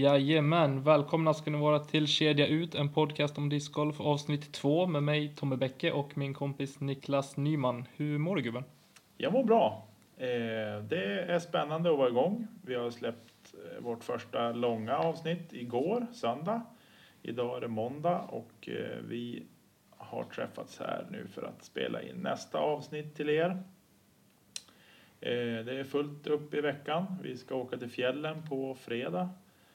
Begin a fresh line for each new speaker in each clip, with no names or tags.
Jajamän, välkomna ska ni vara till Kedja Ut, en podcast om discgolf avsnitt 2 med mig Tommy Bäcke och min kompis Niklas Nyman. Hur mår du gubben?
Jag mår bra. Eh, det är spännande att vara igång. Vi har släppt eh, vårt första långa avsnitt igår, söndag. Idag är det måndag och eh, vi har träffats här nu för att spela in nästa avsnitt till er. Det är fullt upp i veckan. Vi ska åka till fjällen på fredag.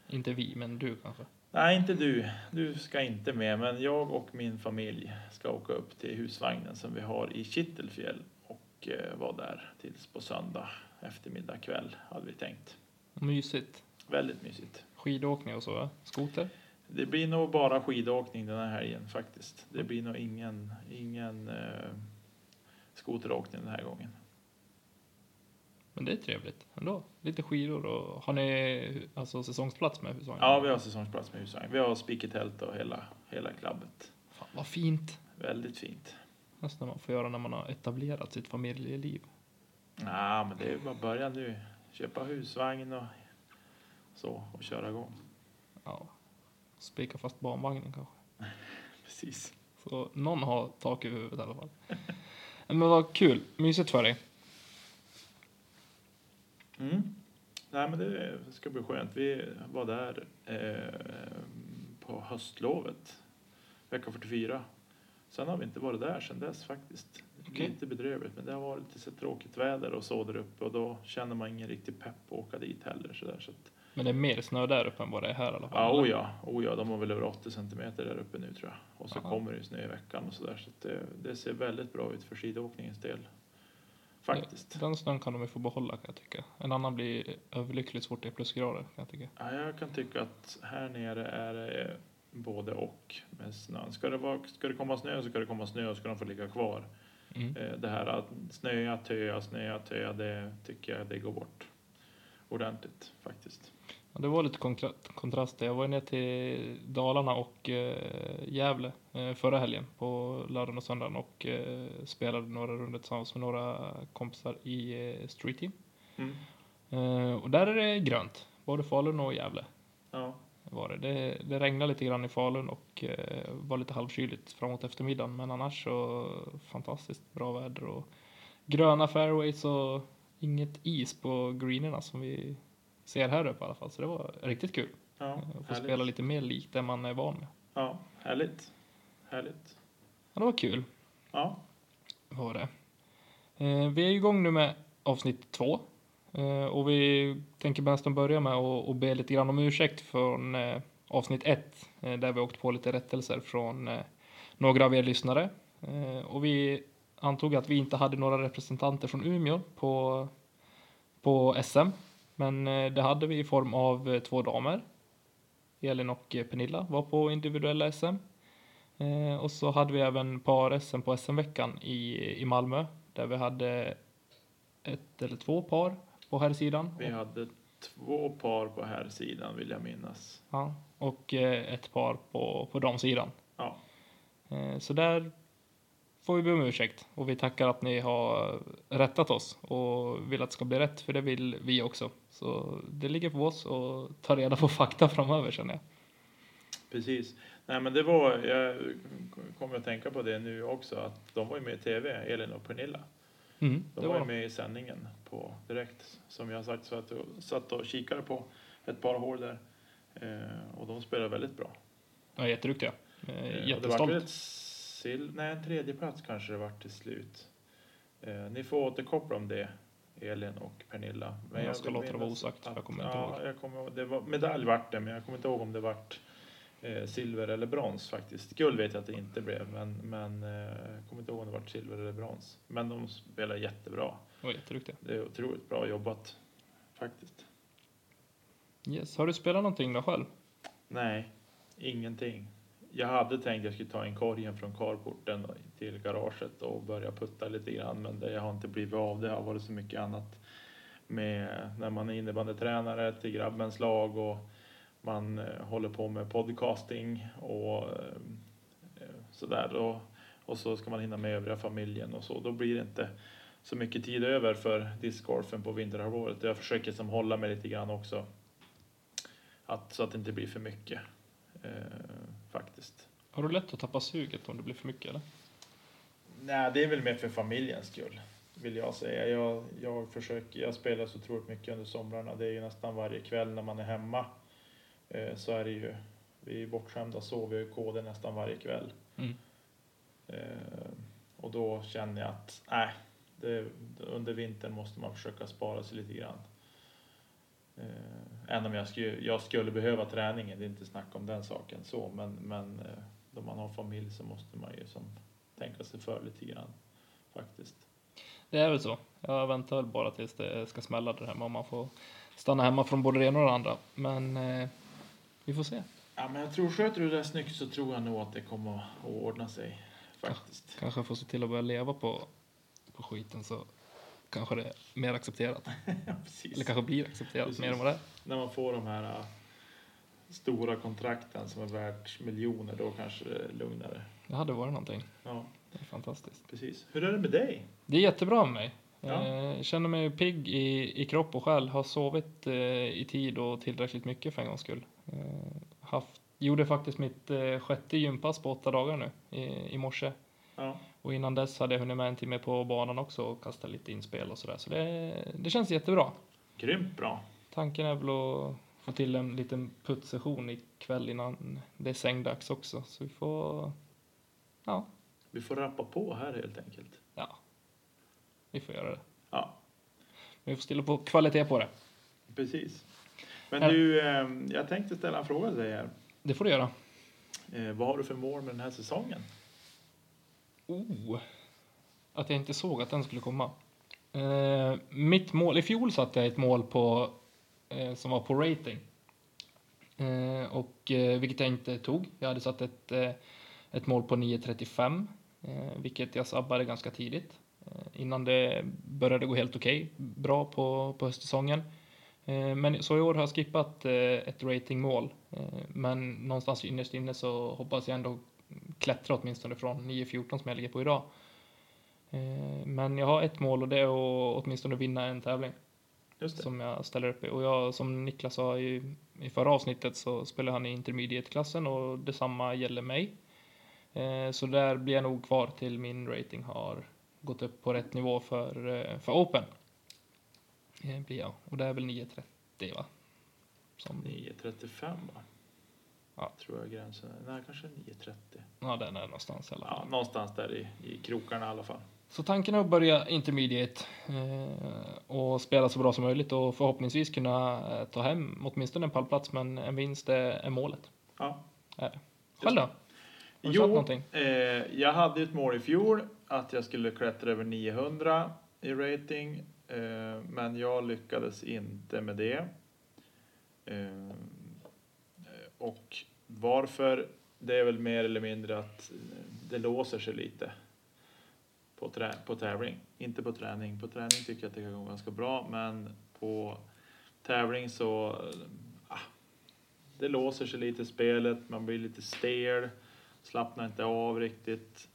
Inte vi, men du kanske?
Nej, inte du. Du ska inte med, men jag och min familj ska åka upp till husvagnen som vi har i Kittelfjäll och eh, vara där tills på söndag eftermiddag kväll hade vi tänkt.
Mysigt.
Väldigt mysigt.
Skidåkning och så, va? skoter?
Det blir nog bara skidåkning den här helgen faktiskt. Det blir nog ingen, ingen eh, skoteråkning den här gången.
Men det är trevligt ändå. Lite skidor och har ni alltså säsongsplats med husvagn?
Ja, vi har säsongsplats med husvagn. Vi har spikertält och hela, hela klabbet.
Fan vad fint.
Väldigt fint.
Nästan man får göra när man har etablerat sitt familjeliv.
Ja, men det är bara börja nu. Köpa husvagn och så och köra igång.
Ja. Spika fast barnvagnen kanske.
Precis.
Så någon har tak över huvudet i alla fall. Men vad kul. Mysigt för dig.
Mm. Nej, men det ska bli skönt. Vi var där eh, på höstlovet, vecka 44. Sen har vi inte varit där sedan dess faktiskt.
Okej.
Lite bedrövligt, men det har varit lite så tråkigt väder och så där uppe och då känner man ingen riktig pepp att åka dit heller. Så där, så att,
Men det är mer snö där uppe än vad det är här i alla fall.
ja, oh ja, oh ja, de har väl över 80 centimeter där uppe nu tror jag. Och så
Aha.
kommer det snö i veckan och så där. Så det, det ser väldigt bra ut för skidåkningens del. Faktiskt.
Den snön kan de ju få behålla kan jag tycka. En annan blir överlyckligt så fort det är plusgrader kan jag tycka.
Ja, jag kan tycka att här nere är det både och med snön. Ska det, vara, ska det komma snö så ska det komma snö och ska de få ligga kvar.
Mm.
Eh, Det här att snöa, töa, snöa, töa, det tycker jag det går bort ordentligt faktiskt.
Ja, det var lite kontra- kontraster. Jag var ner till Dalarna och eh, Gävle eh, förra helgen på lördagen och söndagen och eh, spelade några runder tillsammans med några kompisar i eh, Street Team.
Mm.
Eh, och där är det grönt, både Falun och Gävle.
Ja,
Var det. Det, det regnade lite grann i Falun och eh, var lite halvkyligt framåt eftermiddagen men annars så fantastiskt bra väder och gröna fairways och inget is på greenerna som vi ser här uppe i alla fall så det var riktigt kul.
ja
Eh, Få
härligt.
spela lite mer likt det man är van med.
Ja, härligt. Härligt.
Ja, det var kul.
Ja,
Var det. Eh, vi är igång nu med avsnitt två. Eh, och vi tänker nästan börja med att att be lite grann om ursäkt från eh, avsnitt ett. Eh, där vi åkt på lite rättelser från eh, några av er lyssnare. Och vi antog att vi inte hade några representanter från Umeå på, på SM. Men eh, det hade vi i form av eh, två damer. Elin och eh, Pernilla var på individuella SM. Och så hade vi även par-SM på SM-veckan i, i Malmö där vi hade ett eller två par på här sidan
vi hade två par på här sidan vill jag minnas.
ja, och ett par på, på damsidan.
Ja,
så där får vi be om ursäkt och vi tackar att ni har rättat oss och vill att det ska bli rätt för det vill vi också. Så det ligger på oss att ta reda på fakta framöver känner jag.
precis. Nej, men det var, jag kommer att tänka på det nu också, att de var ju med i tv, Elin och Pernilla.
Mm,
De var ju
var
med i sändningen på direkt, som jag har sagt, så att jag satt och kikade på ett par hål där. Eh, och de spelar väldigt bra.
ja, jätteduktiga. Eh,
Eh, och det var
Jättestolt.
Väl ett sil- nej, en tredje plats kanske det var till slut. Eh, ni får återkoppla om det, Elin och Pernilla.
Jag ska
vill
låta det vara osagt, för jag
att-
kommer inte
ja,
ihåg.
Jag kommer, det var, medalj vart det, men jag kommer inte ihåg om det vart eh, silver eller brons faktiskt. Guld vet jag att det inte blev, men, men eh, jag kommer inte ihåg om det vart silver eller brons. Men de spelar jättebra.
Det var jätteduktiga.
Det är otroligt bra jobbat faktiskt.
Yes. Har du spelat någonting då själv?
Nej, ingenting. Jag hade tänkt att jag skulle ta in korgen från carporten till garaget och börja putta lite grann, men det har inte blivit av. Det har varit så mycket annat med när man är innebandytränare till grabbens lag och man eh, håller på med podcasting och eh, sådär. Och, och så ska man hinna med övriga familjen och så. Då blir det inte så mycket tid över för discgolfen på vinterhalvåret. Jag försöker som hålla mig lite grann också. Att, så att det inte blir för mycket. Eh, faktiskt.
Har du lätt att tappa suget om det blir för mycket eller?
Nej, det är väl mer för familjens skull. Vill jag säga. Jag, jag försöker, jag spelar så otroligt mycket under somrarna. Det är ju nästan varje kväll när man är hemma. Eh, så är det ju. Vi är bortskämda, sover i kod nästan varje kväll.
Mm.
Eh, och då känner jag att nej, det, under vintern måste man försöka spara sig lite grann. Eh, även om jag skulle, jag skulle behöva träningen, det är inte snack om den saken så, men, men eh, då man har familj så måste man ju som tänka sig för lite grann faktiskt.
Det är väl så. Jag väntar väl bara tills det ska smälla där hemma. Man får stanna hemma från både det ena och det andra. Men eh, vi får se.
Ja, men jag tror sköter du det snyggt så tror jag nog att det kommer att ordna sig faktiskt.
Kanske får se till att börja leva på, på skiten så kanske det är mer accepterat. Eller kanske blir accepterat
Precis.
mer än vad det är.
När man får de här äh, stora kontrakten som är värt miljoner, då kanske det är lugnare.
Det hade varit någonting.
Ja,
Det är fantastiskt.
precis. Hur är det med dig?
Det är jättebra med mig.
Ja.
Eh, känner mig pigg i, i kropp och själ. Har sovit eh, i tid och tillräckligt mycket för en gångs skull. Eh, haft, gjorde faktiskt mitt eh, sjätte gympass på åtta dagar nu i, i morse.
Ja,
Och innan dess hade jag hunnit med en timme på banan också och kasta lite inspel och sådär. Så det, det känns jättebra.
grymt bra.
Tanken är väl att få till en liten puttsession ikväll innan det är sängdags också. Så vi får, ja,
Vi får rappa på här helt enkelt.
ja, vi får göra det.
Ja,
Men vi får stilla på kvalitet på det.
precis. Men du, eh, jag tänkte ställa en fråga till dig här.
Det får du göra.
Eh, vad har du för mål med den här säsongen?
Oh, att jag inte såg att den skulle komma. Eh, mitt mål, i fjol satte jag ett mål på, eh, som var på rating. Eh, och, eh, vilket jag inte tog. Jag hade satt ett, eh, ett mål på 9.35, eh, vilket jag sabbade ganska tidigt. Eh, innan det började gå helt okej, bra på, på höstsäsongen. Eh, men så i år har jag skippat eh, ett ratingmål. Eh, men någonstans innerst inne så hoppas jag ändå klättra åtminstone från 9.14 som jag ligger på idag. Eh, Men jag har ett mål och det är att åtminstone vinna en tävling
Just det.
som jag ställer upp i. Och jag, som Niklas sa i, i förra avsnittet så spelar han i intermediate-klassen och detsamma gäller mig. Eh, Så där blir jag nog kvar till min rating har gått upp på rätt nivå för, eh, för Open. Eh, Blir jag. Och det är väl 9.30 va? Som,
9.35 va?
Ja.
Tror jag gränsen är. Nej, kanske 9.30.
ja, den är någonstans i alla fall.
Ja, någonstans där i, i krokarna i alla fall.
Så tanken är att börja intermediate eh, och spela så bra som möjligt och förhoppningsvis kunna eh, ta hem åtminstone en pallplats, men en vinst är, är målet.
Ja.
Är det. Själv då? Har du
Jo,
någonting?
eh, jag hade ett mål i fjol att jag skulle klättra över 900 i rating, eh, men jag lyckades inte med det. Och varför? Det är väl mer eller mindre att eh, det låser sig lite på, trä, på tävling. Inte på träning. På träning tycker jag att det kan gå ganska bra, men på tävling så eh, ah, det låser sig lite i spelet, man blir lite stel, slappnar inte av riktigt.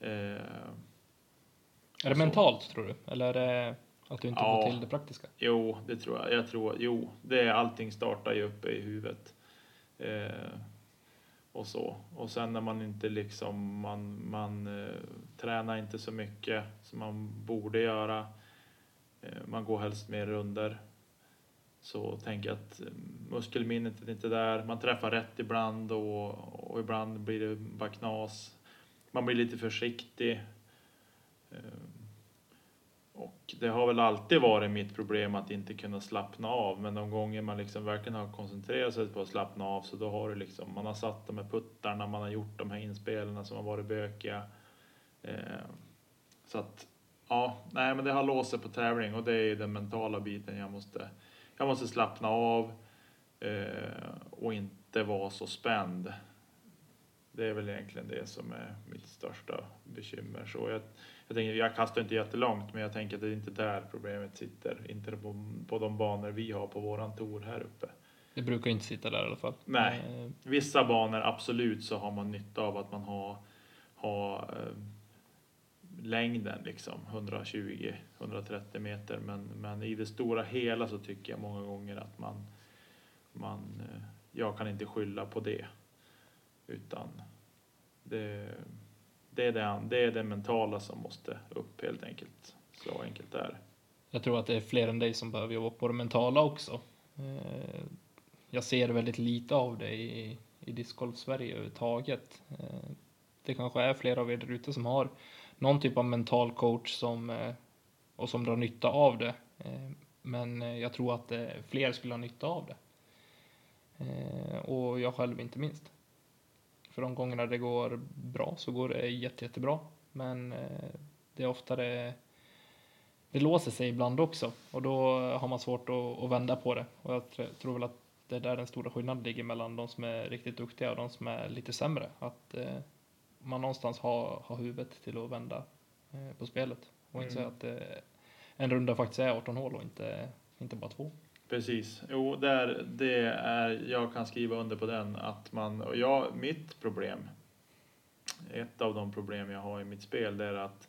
Eh,
Är det mentalt tror du? Eller är det att du inte
Ja.
får till det praktiska?
jo, det tror jag. Jag tror, jo, det är allting startar ju uppe i huvudet. Eh, och så. Och sen när man inte liksom, man, man eh, tränar inte så mycket som man borde göra. Eh, man går helst mer runder. Så tänker jag att eh, muskelminnet är inte där. Man träffar rätt ibland och, och ibland blir det bara knas. Man blir lite försiktig. Eh, och det har väl alltid varit mitt problem att inte kunna slappna av. Men de gånger man liksom verkligen har koncentrerat sig på att slappna av så då har det liksom, man har satt de här puttarna, man har gjort de här inspelarna som har varit bökiga. Eh, så att, ja, nej men det har låst sig på tävling och det är den mentala biten jag måste, jag måste slappna av eh, och inte vara så spänd. Det är väl egentligen det som är mitt största bekymmer. Så jag, jag, tänker, jag kastar inte jättelångt, men jag tänker att det är inte där problemet sitter. Inte på, på de banor vi har på våran tour här uppe.
Det brukar inte sitta där i alla fall.
Nej, eh, vissa banor absolut så har man nytta av att man har, har eh, längden liksom 120-130 meter. Men, men i det stora hela så tycker jag många gånger att man, man eh, jag kan inte skylla på det. Utan det, det, är det, det är det mentala som måste upp helt enkelt. Så enkelt är det.
Jag tror att det är fler än dig som behöver jobba på det mentala också. Eh, jag ser väldigt lite av det i, i discgolf Sverige överhuvudtaget. Eh, det kanske är flera av er där ute som har någon typ av mental coach som, eh, och som drar nytta av det. Men jag tror att fler skulle ha nytta av det. Och jag själv inte minst. För de gångerna det går bra så går det jätte, jättebra. Men eh, det är ofta det, det låser sig ibland också och då har man svårt att, att vända på det. Och jag tror väl att det är där den stora skillnaden ligger mellan de som är riktigt duktiga och de som är lite sämre. Att eh, man någonstans har, har huvudet till att vända eh, på spelet och inse mm. att eh, en runda faktiskt är 18 hål och inte, inte bara två.
Precis, jo, där, det är, jag kan skriva under på den att man, och jag, mitt problem, ett av de problem jag har i mitt spel, det är att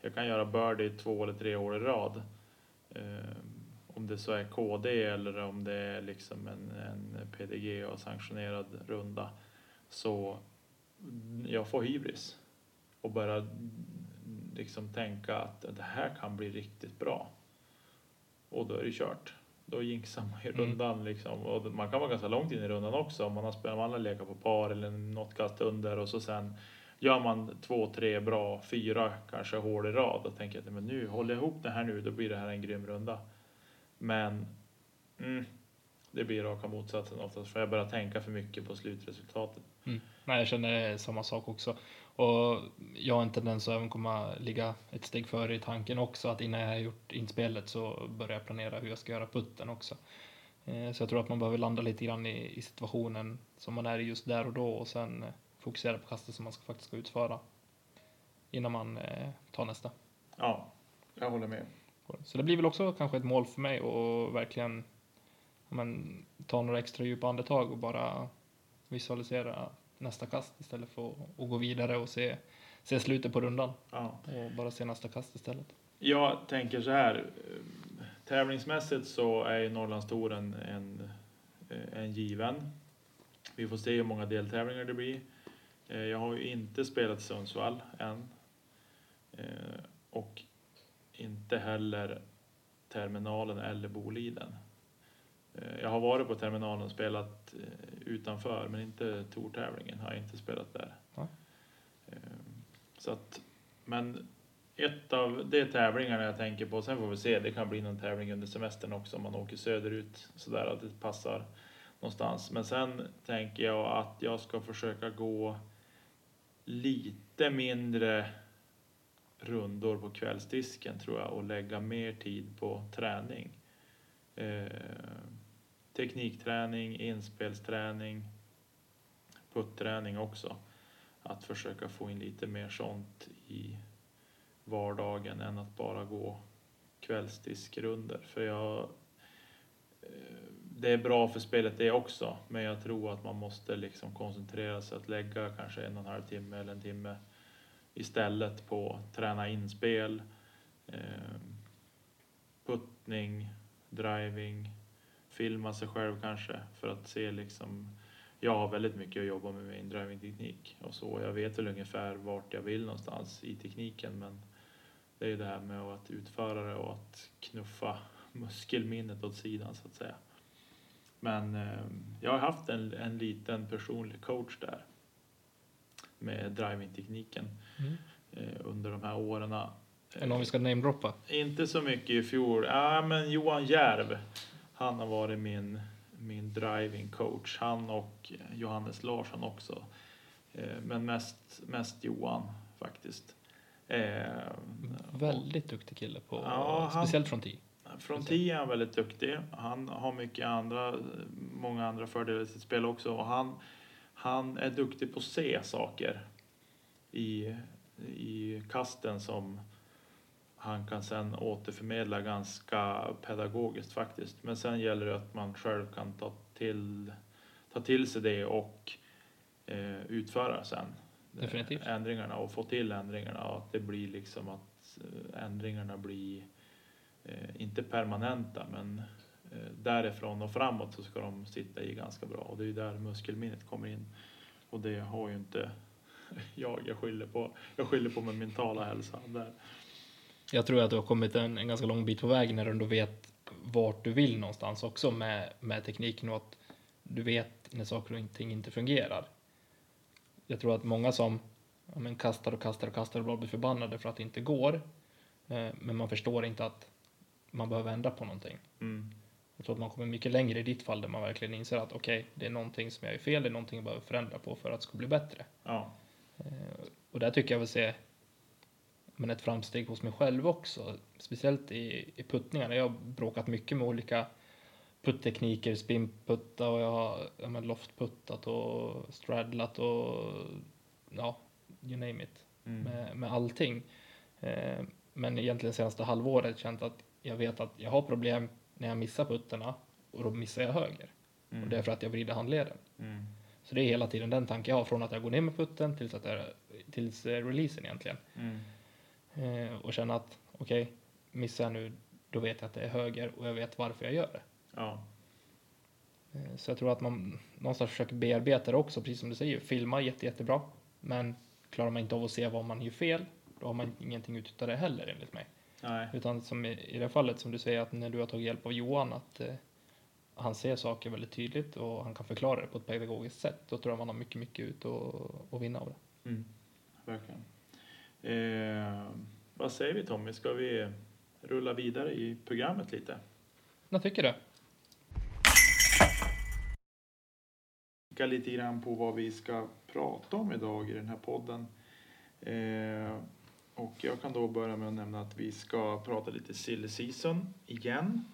jag kan göra birdie två eller tre år i rad. Eh, om det så är KD eller om det är liksom en, en PDG och sanktionerad runda. Så jag får hybris och börjar liksom tänka att det här kan bli riktigt bra. Och då är det kört då jinxar man ju rundan mm. liksom. Och man kan vara ganska långt in i rundan också om man har spelat, man har lekat på par eller något kast under och så sen gör man två, tre bra, fyra kanske hål i rad och tänker att men nu håller jag ihop det här nu, då blir det här en grym runda. Men mm, det blir raka motsatsen oftast för jag börjar tänka för mycket på slutresultatet.
Mm. Nej, jag känner samma sak också. Och jag har en tendens att även komma ligga ett steg före i tanken också, att innan jag har gjort inspelet så börjar jag planera hur jag ska göra putten också. Eh, så jag tror att man behöver landa lite grann i, i situationen som man är i just där och då och sen eh, fokusera på kastet som man ska faktiskt ska utföra innan man eh, tar nästa.
Ja, jag håller med.
Så det blir väl också kanske ett mål för mig att verkligen men, ta några extra djupa andetag och bara visualisera nästa kast istället för att gå vidare och se, se slutet på rundan. Ja. Och bara se nästa kast istället.
Jag tänker så här. Tävlingsmässigt så är ju Norrlandstouren en, en given. Vi får se hur många deltävlingar det blir. Eh, jag har ju inte spelat Sundsvall än. Eh, och inte heller terminalen eller Boliden. Eh, jag har varit på terminalen och spelat eh, utanför, men inte tourtävlingen har jag inte spelat där. Ja. Eh, så att, men ett av de tävlingarna jag tänker på, sen får vi se, det kan bli någon tävling under semestern också om man åker söderut sådär att det passar någonstans. Men sen tänker jag att jag ska försöka gå lite mindre rundor på kvällsdisken tror jag och lägga mer tid på träning teknikträning, inspelsträning, putträning också. Att försöka få in lite mer sånt i vardagen än att bara gå kvällsdiskrunder. För jag, eh, det är bra för spelet det också, men jag tror att man måste liksom koncentrera sig att lägga kanske en och en halv timme eller en timme istället på träna inspel, eh, puttning, driving, filma sig själv kanske för att se liksom. Jag har väldigt mycket att jobba med min drivingteknik och så. Jag vet väl ungefär vart jag vill någonstans i tekniken, men det är det här med att utföra det och att knuffa muskelminnet åt sidan så att säga. Men eh, jag har haft en, en liten personlig coach där med drivingtekniken mm. eh, under de här åren
Är någon vi ska namedroppa?
Inte så mycket i fjol. Ja, men Johan Järv. Han har varit min, min driving coach. Han och Johannes Larsson också. Eh, Men mest, mest Johan faktiskt. Eh,
Väldigt duktig kille på,
Ja, han-
speciellt från 10.
Från 10 är han väldigt duktig. Han har mycket andra, många andra fördelar i sitt spel också. Och han, han är duktig på att se saker i, i kasten som han kan sen återförmedla ganska pedagogiskt faktiskt. Men sen gäller det att man själv kan ta till, ta till sig det och eh, utföra sen eh,
Definitivt.
ändringarna och få till ändringarna och att det blir liksom att eh, ändringarna blir eh, inte permanenta men eh, därifrån och framåt så ska de sitta i ganska bra och det är ju där muskelminnet kommer in och det har ju inte jag, jag skyller på, jag skyller på min mentala hälsa där.
Jag tror att du har kommit en, en ganska lång bit på väg när du ändå vet vart du vill någonstans också med, med tekniken och att du vet när saker och ting inte fungerar. Jag tror att många som ja, men kastar och kastar och kastar och bara blir förbannade för att det inte går. Eh, men man förstår inte att man behöver ändra på någonting.
Mm.
Jag tror att man kommer mycket längre i ditt fall där man verkligen inser att okej, det är någonting som jag är fel, det är någonting jag behöver förändra på för att det ska bli bättre.
Ja,
Eh, Och där tycker jag väl se men ett framsteg hos mig själv också. Speciellt i, i puttningarna. Jag har bråkat mycket med olika putttekniker, spinputta och jag har ja, men loftputtat och straddlat och ja, you name it.
mm.
Med, med allting. Eh, men egentligen senaste halvåret känt att jag vet att jag har problem när jag missar putterna och då missar jag höger.
Mm.
Och det är för att jag vrider handleden.
Mm.
Så det är hela tiden den tanken jag har från att jag går ner med putten tills, att jag, tills eh, releasen egentligen.
Mm.
Eh, och känna att okej, missar jag nu, då vet jag att det är höger och jag vet varför jag gör det.
Ja,
Eh, så jag tror att man någonstans försöker bearbeta det också, precis som du säger. Filma jätte, jättebra, men klarar man inte av att se vad man gör fel, då har man ingenting ut av det heller enligt mig.
nej,
Utan som i, i det fallet som du säger att när du har tagit hjälp av Johan att eh, han ser saker väldigt tydligt och han kan förklara det på ett pedagogiskt sätt. Då tror jag man har mycket, mycket ut och, och vinna av det.
mm. verkligen. Eh, vad säger vi Tommy, ska vi rulla vidare i programmet lite?
Jag tycker det.
kika lite grann på vad vi ska prata om idag i den här podden. Eh, och jag kan då börja med att nämna att vi ska prata lite silly season igen.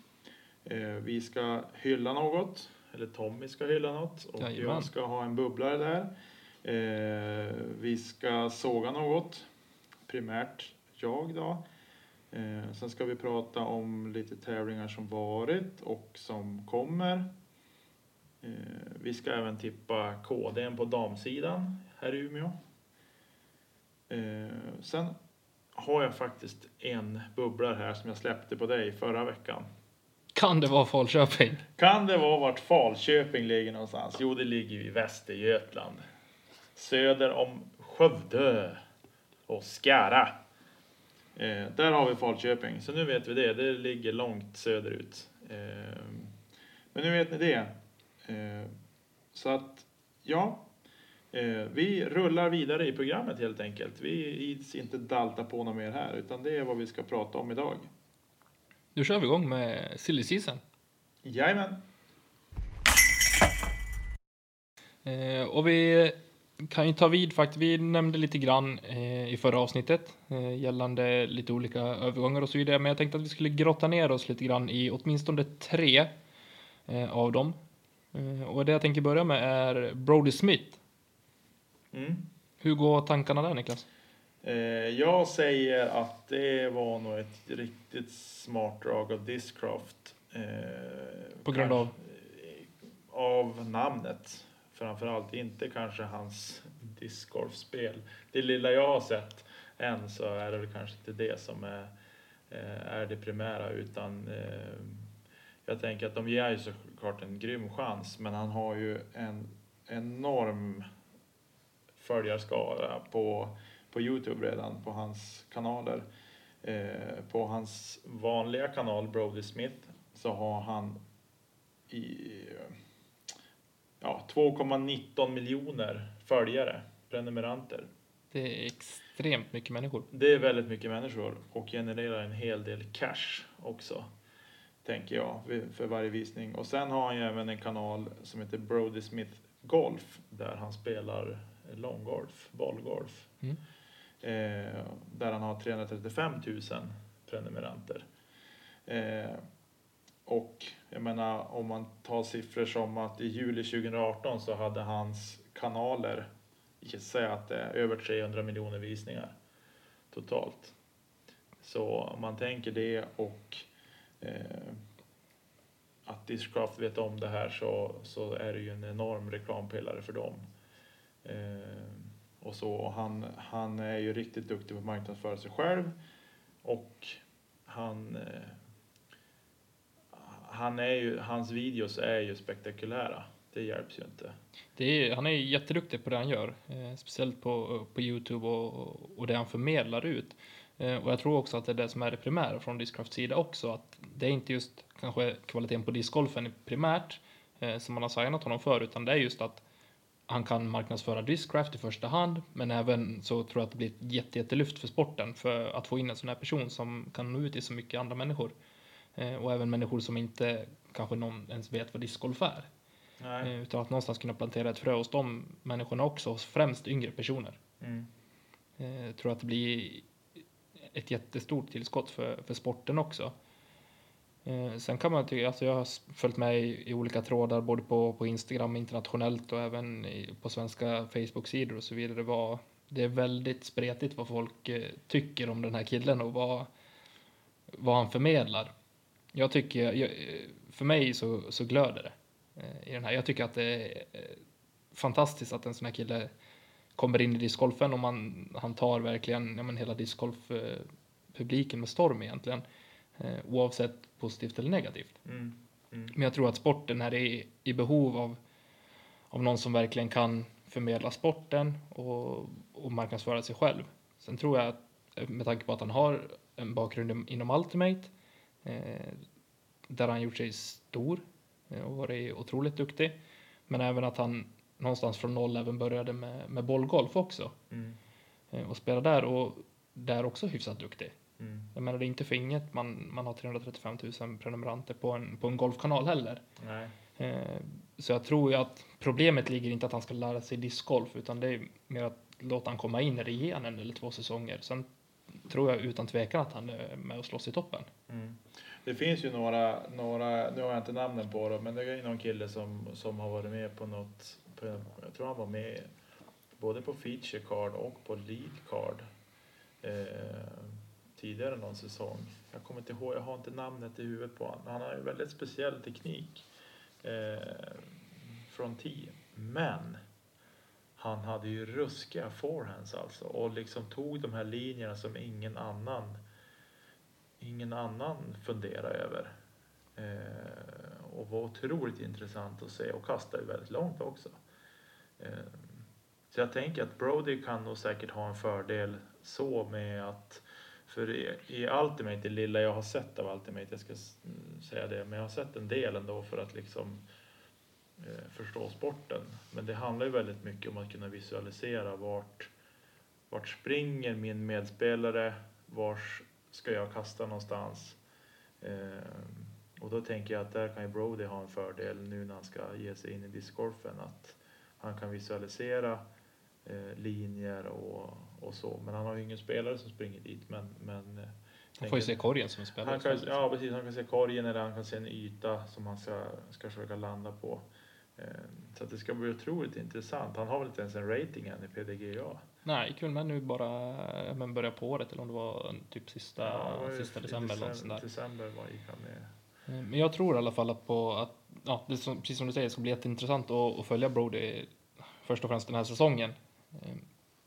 Eh, vi ska hylla något, eller Tommy ska hylla något och
Jajamän.
jag ska ha en bubblare där. Eh, vi ska såga något, primärt jag då. Eh, sen ska vi prata om lite tävlingar som varit och som kommer. Eh, vi ska även tippa KDn på damsidan här i Umeå. Eh, sen har jag faktiskt en bubblare här som jag släppte på dig förra veckan.
Kan det vara Falköping?
Kan det vara vart Falköping ligger någonstans? Jo, det ligger ju i Västergötland. Söder om Skövde och Skara. Eh, där har vi Falköping, så nu vet vi det. Det ligger långt söderut. Eh, men nu vet ni det. Eh, så att, ja. Eh, vi rullar vidare i programmet helt enkelt. Vi ids inte dalta på något mer här, utan det är vad vi ska prata om idag.
Då kör vi igång med Silly Season.
Jajamän!
Eh, och vi kan ju ta vid faktiskt. Vi nämnde lite grann eh, i förra avsnittet eh, gällande lite olika övergångar och så vidare. Men jag tänkte att vi skulle grotta ner oss lite grann i åtminstone tre eh, av dem. Eh, och det jag tänker börja med är Brody Smith.
Mm.
Hur går tankarna där Niklas?
Eh, jag säger att det var nog ett riktigt smart drag av Discraft. Eh,
På grund av?
Av namnet. Framförallt inte kanske hans discgolfspel. Det lilla jag har sett än så är det väl kanske inte det som är, eh, är det primära utan eh, jag tänker att de ger ju såklart en grym chans men han har ju en enorm följarskara på, på Youtube redan på hans kanaler. Eh, på hans vanliga kanal Brody Smith så har han i ja, 2,19 miljoner följare, prenumeranter.
Det är extremt mycket människor.
Det är väldigt mycket människor och genererar en hel del cash också. Tänker jag för varje visning. Och sen har han ju även en kanal som heter Brody Smith Golf där han spelar långgolf, bollgolf.
Mm.
Eh, där han har 335 000 prenumeranter. Eh, och jag menar om man tar siffror som att i juli 2018 så hade hans kanaler, säga att det är över 300 miljoner visningar totalt. Så om man tänker det och eh, att Discraft vet om det här så, så är det ju en enorm reklampelare för dem. Eh, och så, och han, han är ju riktigt duktig på att marknadsföra sig själv och han eh, han är ju, hans videos är ju spektakulära. Det hjälps ju inte.
Det är, han är jätteduktig på det han gör, eh, speciellt på, på Youtube och, och det han förmedlar ut. Eh, och jag tror också att det är det som är det primära från Discrafts sida också, att det är inte just kanske kvaliteten på discgolfen primärt eh, som man har signat honom för, utan det är just att han kan marknadsföra Discraft i första hand, men även så tror jag att det blir ett jätte, jättelyft för sporten för att få in en sån här person som kan nå ut till så mycket andra människor. Eh, och även människor som inte kanske någon ens vet vad discgolf är.
Nej.
Eh, utan att någonstans kunna plantera ett frö hos de människorna också, hos främst yngre personer.
Mm.
Jag tror att det blir ett jättestort tillskott för, för sporten också. Sen kan man tycka, alltså jag har följt med i, i olika trådar både på, på Instagram internationellt och även i, på svenska Facebook-sidor och så vidare. Var, det är väldigt spretigt vad folk tycker om den här killen och vad, vad han förmedlar jag tycker, jag, för mig så, så glöder det eh, i den här. Jag tycker att det är eh, fantastiskt att en sån här kille kommer in i discgolfen och man, han tar verkligen ja, men hela discgolf-publiken med storm egentligen. Eh, oavsett positivt eller negativt. Mm. Mm. Men jag tror att sporten här är i behov av, av någon som verkligen kan förmedla sporten och, och marknadsföra sig själv. Sen tror jag att med tanke på att han har en bakgrund inom Ultimate där han gjort sig stor eh, och varit otroligt duktig. Men även att han någonstans från noll även började med, med bollgolf också. Mm. Eh, och spelade där och där också hyfsat duktig. Mm. Jag menar det är inte för inget man, man har 335 000 prenumeranter på en, på en golfkanal heller.
Nej.
så jag tror ju att problemet ligger inte att han ska lära sig discgolf utan det är mer att låta han komma in i det igen en eller två säsonger. Sen tror jag utan tvekan att han är med och slåss i toppen.
Mm. Det finns ju några, några, nu har jag inte namnen på dem, men det är någon kille som, som har varit med på något, på, jag tror han var med både på feature card och på lead card eh, tidigare någon säsong. Jag kommer inte ihåg, jag har inte namnet i huvudet på honom. Han har ju väldigt speciell teknik eh, från 10. Men han hade ju ruskiga forehands alltså och liksom tog de här linjerna som ingen annan ingen annan funderar över. Eh, och var otroligt intressant att se och kastade ju väldigt långt också. Eh, så jag tänker att Brody kan nog säkert ha en fördel så med att för i, i Ultimate, det lilla jag har sett av Ultimate, jag ska säga det, men jag har sett en del ändå för att liksom eh, förstå sporten. Men det handlar ju väldigt mycket om att kunna visualisera vart, vart springer min medspelare, vars ska jag kasta någonstans. Eh, och då tänker jag att där kan ju Brody ha en fördel nu när han ska ge sig in i discgolfen. Att han kan visualisera eh, linjer och, och så. Men han har ju ingen spelare som springer dit. Men, men,
eh, han får ju se korgen som en spelare.
Han kan, ja precis, han kan se korgen eller han kan se en yta som han ska, ska försöka landa på. Eh, så det ska bli otroligt intressant. Han har väl inte ens en rating än i PDGA.
Nej, väl med nu bara men börja på året eller om det var typ sista, ja, sista december.
December, eller december var gick han med.
Eh, men jag tror i alla fall att på att, ja, det som, precis som du säger, det ska bli jätteintressant att, att följa Brody först och främst den här säsongen. Eh,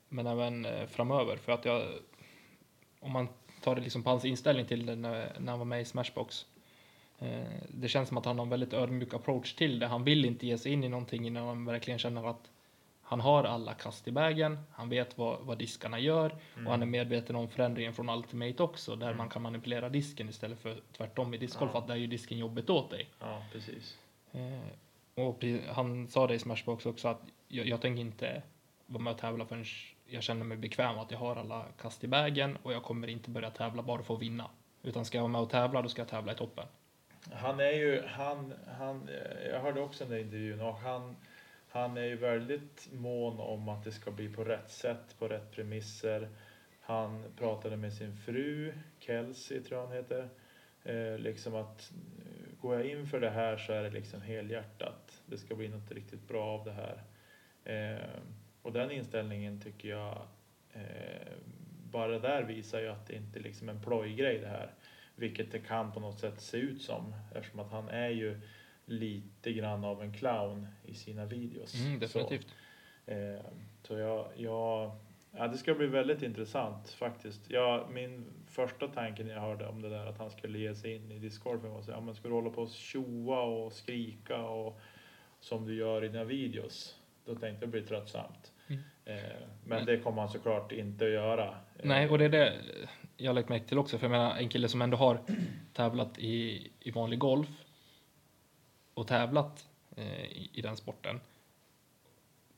men även eh, framöver för att jag, om man tar det liksom på hans inställning till det när, när han var med i Smashbox. Det känns som att han har en väldigt ödmjuk approach till det. Han vill inte ge sig in i någonting innan han verkligen känner att han har alla kast i vägen, han vet vad, vad diskarna gör mm. och han är medveten om förändringen från Ultimate också där mm. man kan manipulera disken istället för tvärtom i discgolf ja. att där är ju disken jobbigt åt dig.
Ja, precis.
Eh, och han sa det i Smashbox också att jag, jag tänker inte vara med och tävla förrän jag känner mig bekväm att jag har alla kast i vägen och jag kommer inte börja tävla bara för att vinna. Utan ska jag vara med och tävla, då ska jag tävla i toppen.
Han är ju, han, han, eh, jag hörde också den där intervjun och han, han är ju väldigt mån om att det ska bli på rätt sätt, på rätt premisser. Han pratade med sin fru, Kelsey tror jag han heter, eh, liksom att eh, går jag in för det här så är det liksom helhjärtat. Det ska bli något riktigt bra av det här. Eh, och den inställningen tycker jag, eh, bara det där visar ju att det inte liksom är en plojgrej det här. Vilket det kan på något sätt se ut som eftersom att han är ju lite grann av en clown i sina videos.
Mm, definitivt.
Så, eh, så jag, jag, ja, det ska bli väldigt intressant faktiskt. Ja, min första tanke när jag hörde om det där att han skulle ge sig in i discgolfen var så ja, men ska du hålla på och tjoa och skrika och som du gör i dina videos? Då tänkte jag blir tröttsamt.
Mm.
Eh, men det kommer han såklart inte att göra.
Nej, och det är det jag lagt märke till också. För jag menar, en kille som ändå har tävlat i, i vanlig golf och tävlat eh, i, i den sporten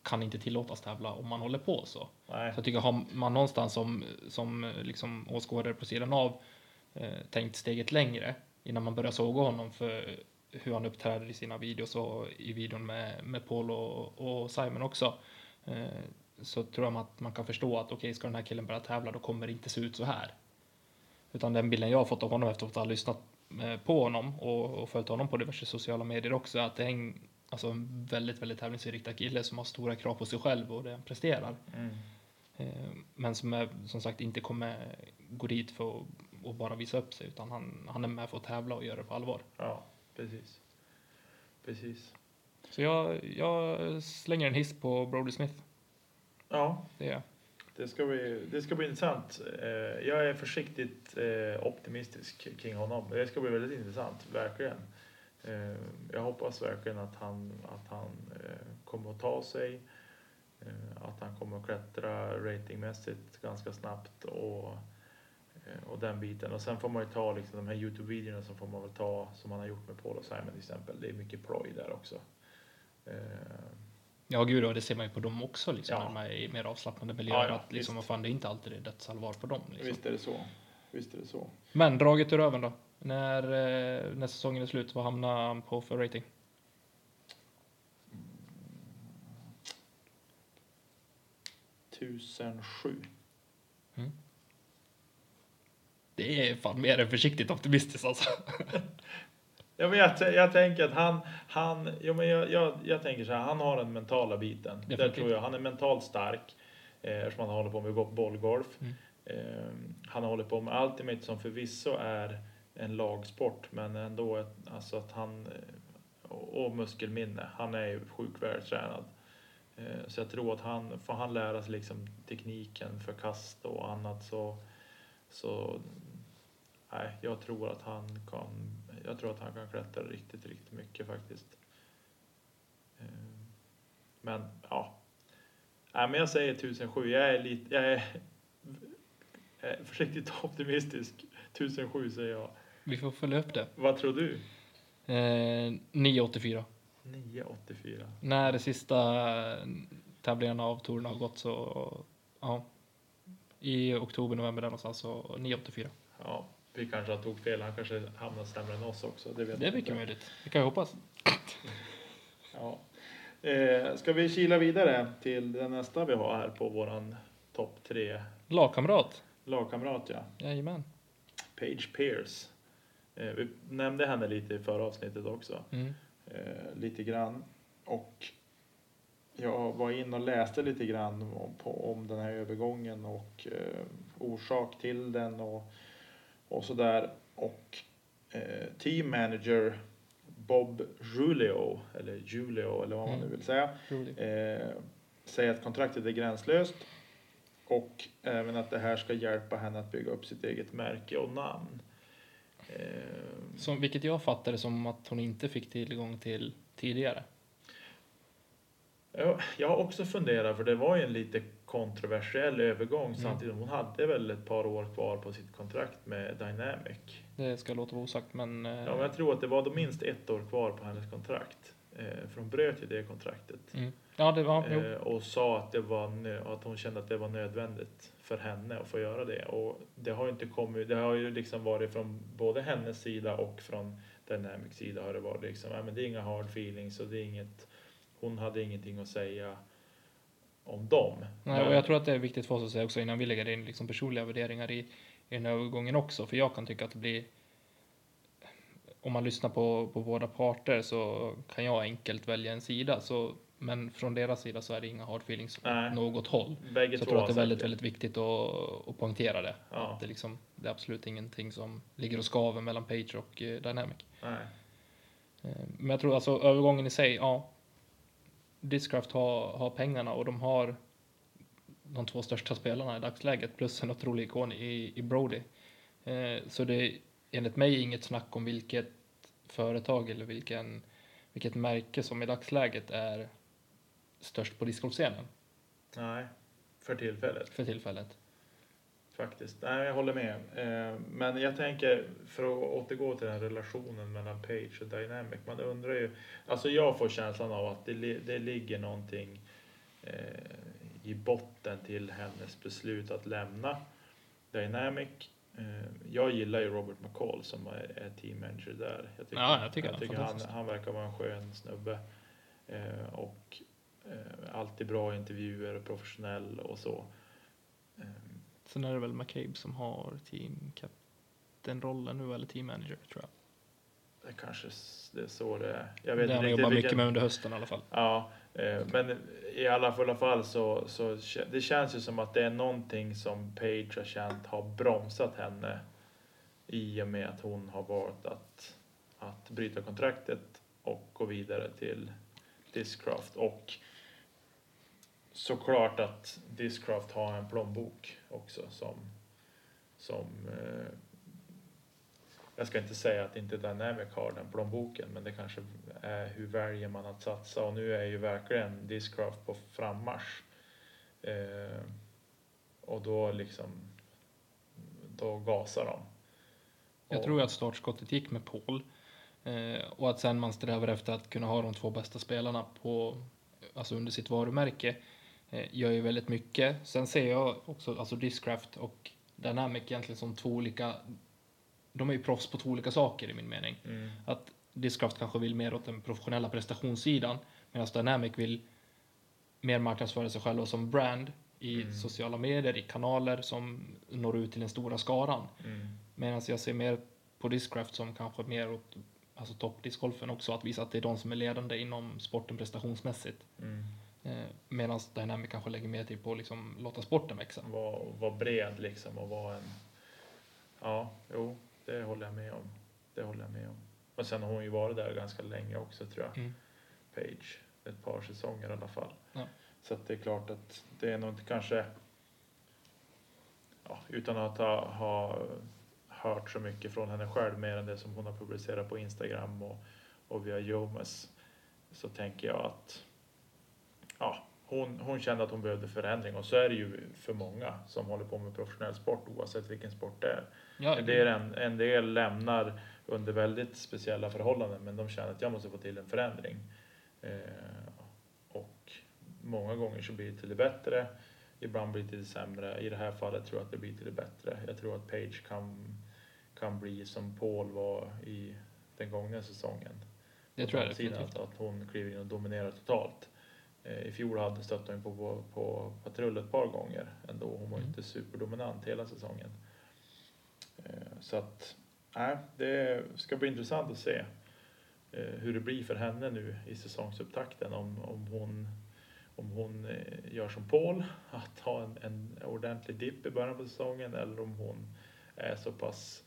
kan inte tillåtas tävla om man håller på så.
Nej.
Så jag tycker har man någonstans som, som eh, liksom åskådare på sidan av eh, tänkt steget längre innan man börjar såga honom för hur han uppträder i sina videos och i videon med, med Paul och, och Simon också. Eh, så tror jag att man kan förstå att okej, okay, ska den här killen börja tävla då kommer det inte se ut så här. Utan den bilden jag har fått av honom efter att ha lyssnat eh, på honom och, och följt honom på diverse sociala medier också, att det är en, alltså en väldigt, väldigt tävlingsinriktad kille som har stora krav på sig själv och det han presterar.
Mm.
Eh, men som är, som sagt inte kommer gå dit för att och bara visa upp sig utan han, han är med för att tävla och göra det på allvar.
Ja, precis. Precis.
Så jag, jag slänger en hiss på Brody Smith.
Ja,
Det är
det ska bli, det ska bli intressant. Eh, Jag är försiktigt eh, optimistisk kring honom. Det ska bli väldigt intressant, verkligen. Eh, Jag hoppas verkligen att han, att han eh, kommer att ta sig. eh, Att han kommer att klättra ratingmässigt ganska snabbt och, eh, och den biten. Och sen får man ju ta liksom de här Youtube-videorna som får man väl ta som han har gjort med Paul och Simon till exempel. Det är mycket ploj där också. Eh,
Ja, gud, och det ser man ju på dem också, liksom,
Ja.
när man är i mer avslappnade miljöer.
Ja, ja,
att liksom, vad fan, det är inte alltid det är dödsallvar på dem. Liksom.
Visst är det så. Visst är det så.
Men draget ur röven då? När, eh, när säsongen är slut, vad hamnar han på för rating?
Tusen sju.
Det är fan mer än försiktigt optimistiskt alltså.
Jag, t- jag tänker att han, han jo, men jag, jag, jag tänker så här, han har den mentala biten. Där tror jag, han är mentalt stark. Eh, eftersom han håller på med go- bollgolf.
Mm.
Eh, han håller på med Ultimate som förvisso är en lagsport, men ändå ett, alltså att han eh, och, och muskelminne. Han är ju sjukt vältränad. Eh, så jag tror att han, får han lära sig liksom tekniken för kast och annat så, så nej, jag tror att han kan, jag tror att han kan klättra riktigt, riktigt mycket faktiskt. Eh, Men ja, nej, men jag säger 1007. Jag är lite, jag är, jag är försiktigt optimistisk. 1007 säger jag.
Vi får följa upp det.
Vad tror du?
Eh, 984.
984.
När de sista tävlingarna av touren har gått så, ja. I oktober, november där någonstans, så 984.
Ja, vi kanske har tog fel. Han kanske hamnar sämre än oss också. Det, vet
Det är mycket
inte.
möjligt. Det kan jag hoppas.
Ja. Eh, ska vi kila vidare till den nästa vi har här på våran topp tre
Lagkamrat.
lagkamrat ja.
Jajamän.
Page Pierce. Eh, vi nämnde henne lite i förra avsnittet också.
Mm.
Eh, lite grann. Och jag var in och läste lite grann om, på, om den här övergången och eh, orsak till den och, och sådär. Och eh, team manager Bob Julio, eller Julio eller vad man nu
Mm.
vill säga, eh, säger att kontraktet är gränslöst och även att det här ska hjälpa henne att bygga upp sitt eget märke och namn. Eh,
Som, vilket jag fattade som att hon inte fick tillgång till tidigare.
Ja, jag har också funderat, för det var ju en lite kontroversiell övergång
Mm.
samtidigt. Hon hade väl ett par år kvar på sitt kontrakt med Dynamic.
Det ska låta vara osagt, men... eh,
Ja, men jag tror att det var då minst ett år kvar på hennes kontrakt. Eh, för hon bröt ju det kontraktet.
Mm. Ja, det var... jo.
Eh, och sa att, det var att hon kände att det var nödvändigt för henne att få göra det. Och det har ju inte kommit, det har ju liksom varit från både hennes sida och från Dynamics sida har det varit liksom, ja, men det är inga hard feelings och det är inget, hon hade ingenting att säga om dem.
Nej, och jag tror att det är viktigt för oss att säga också innan vi lägger in liksom personliga värderingar i, i den här övergången också. För jag kan tycka att det blir... Om man lyssnar på, på båda parter så kan jag enkelt välja en sida. Så, men från deras sida så är det inga hard feelings åt
Nej.
något håll.
Bägge
Så jag tror att det är väldigt, väldigt viktigt att, att poängtera det.
Ja.
Att det, liksom, det är absolut ingenting som ligger och skaver mellan Page och eh, Dynamic.
Nej.
Eh, Men jag tror alltså övergången i sig, ja. Discraft har, har pengarna och de har de två största spelarna i dagsläget plus en otrolig ikon i, i Brody. Eh, så det är enligt mig inget snack om vilket företag eller vilken, vilket märke som i dagsläget är störst på discgolfscenen
Nej, för tillfället.
för tillfället.
Faktiskt. Nej, jag håller med. Eh, Men jag tänker, för att återgå till den relationen mellan Page och Dynamic. Man undrar ju, alltså jag får känslan av att det, det ligger någonting eh, i botten till hennes beslut att lämna Dynamic. Eh, Jag gillar ju Robert McCall som är, team manager där. Jag
Ja, jag tycker han är
han, han verkar vara en skön snubbe. Och alltid bra intervjuer och professionell och så.
Sen är det väl McCabe som har team captain-rollen nu eller team manager tror jag.
Det kanske det är så det är. Jag vet
Det han jobbat mycket med under hösten i alla fall.
Ja, eh, men i alla fulla fall så, så det känns ju som att det är någonting som Page har känt har bromsat henne i och med att hon har valt att, att bryta kontraktet och gå vidare till Discraft. Och såklart att Discraft har en plånbok också som, som eh, jag ska inte säga att inte Dynamic har den plånboken, men det kanske är hur väljer man att satsa och nu är ju verkligen Discraft på frammarsch. Eh, och då liksom, då gasar de.
Jag
Och-
tror att startskottet gick med Paul. Eh, och att sen man strävar efter att kunna ha de två bästa spelarna på, alltså under sitt varumärke gör ju väldigt mycket. Sen ser jag också alltså Discraft och Dynamic egentligen som två olika, de är ju proffs på två olika saker i min mening.
Mm.
Att Discraft kanske vill mer åt den professionella prestationssidan medan Dynamic vill mer marknadsföra sig själva som brand i
Mm.
sociala medier, i kanaler som når ut till den stora skaran.
Mm.
Medan jag ser mer på Discraft som kanske mer åt alltså toppdiscgolfen också, att visa att det är de som är ledande inom sporten prestationsmässigt.
Mm.
Eh, Medan Dynamic kanske lägger mer tid på att liksom låta sporten växa.
Var, var bred liksom och vara en... Ja, jo, det håller jag med om. Det håller jag med om. Och sen har hon ju varit där ganska länge också tror jag.
Mm.
Page. Ett par säsonger i alla fall.
Ja.
Så att det är klart att det är nog inte kanske... Ja, utan att ha, ha hört så mycket från henne själv mer än det som hon har publicerat på Instagram och, och via Jomas så tänker jag att ja, hon, hon kände att hon behövde förändring och så är det ju för många som håller på med professionell sport oavsett vilken sport det är.
Ja,
En del, en, en del lämnar under väldigt speciella förhållanden men de känner att jag måste få till en förändring. Eh, och många gånger så blir det till det bättre, ibland blir det till det sämre. I det här fallet tror jag att det blir till det bättre. Jag tror att Page kan, kan bli som Paul var i den gångna säsongen.
det tror jag definitivt.
Att, att hon kliver in och dominerar totalt. Eh, I fjol hade stötte hon på, på, på patrull ett par gånger ändå. Hon var
Mm.
inte superdominant hela säsongen. Eh, Så att, nej, det ska bli intressant att se eh, hur det blir för henne nu i säsongsupptakten. Om, om hon, om hon gör som Paul, att ha en, en ordentlig dipp i början på säsongen eller om hon är så pass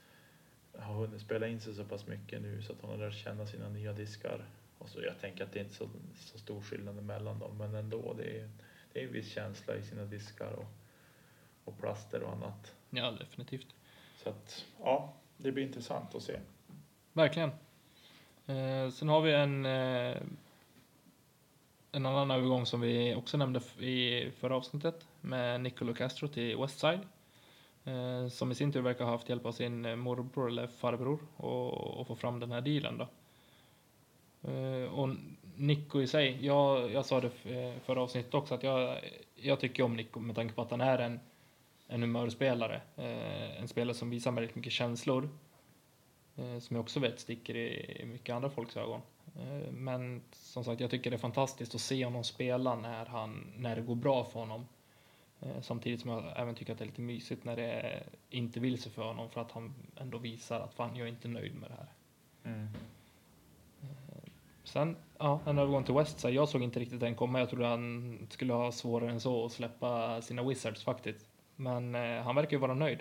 har hunnit spela in sig så pass mycket nu så att hon har lärt känna sina nya diskar. Och så jag tänker att det är inte så, så stor skillnad mellan dem, men ändå. Det är, det är en viss känsla i sina diskar och, och plaster och annat.
Ja, definitivt.
Så att, ja, det blir intressant att se.
Verkligen. Eh, sen har vi en, eh, en annan övergång som vi också nämnde i förra avsnittet med Nicolo Castro till Westside. Eh, som i sin tur verkar ha haft hjälp av sin morbror eller farbror och, och få fram den här dealen då. Eh, och Nico i sig, jag, jag sa det eh, förra avsnittet också att jag, jag tycker om Nico med tanke på att han är en, en humörspelare. Eh, en spelare som visar väldigt mycket känslor. Som jag också vet sticker i, i mycket andra folks ögon. Men som sagt, jag tycker det är fantastiskt att se honom spela när, han, när det går bra för honom. Samtidigt som jag även tycker att det är lite mysigt när det inte vill sig för honom för att han ändå visar att fan, jag är inte nöjd med det här.
Mm.
Sen, ja, en övergång till Westside. Jag såg inte riktigt den komma. Jag trodde han skulle ha svårare än så att släppa sina Wizards faktiskt. Men eh, han verkar ju vara nöjd.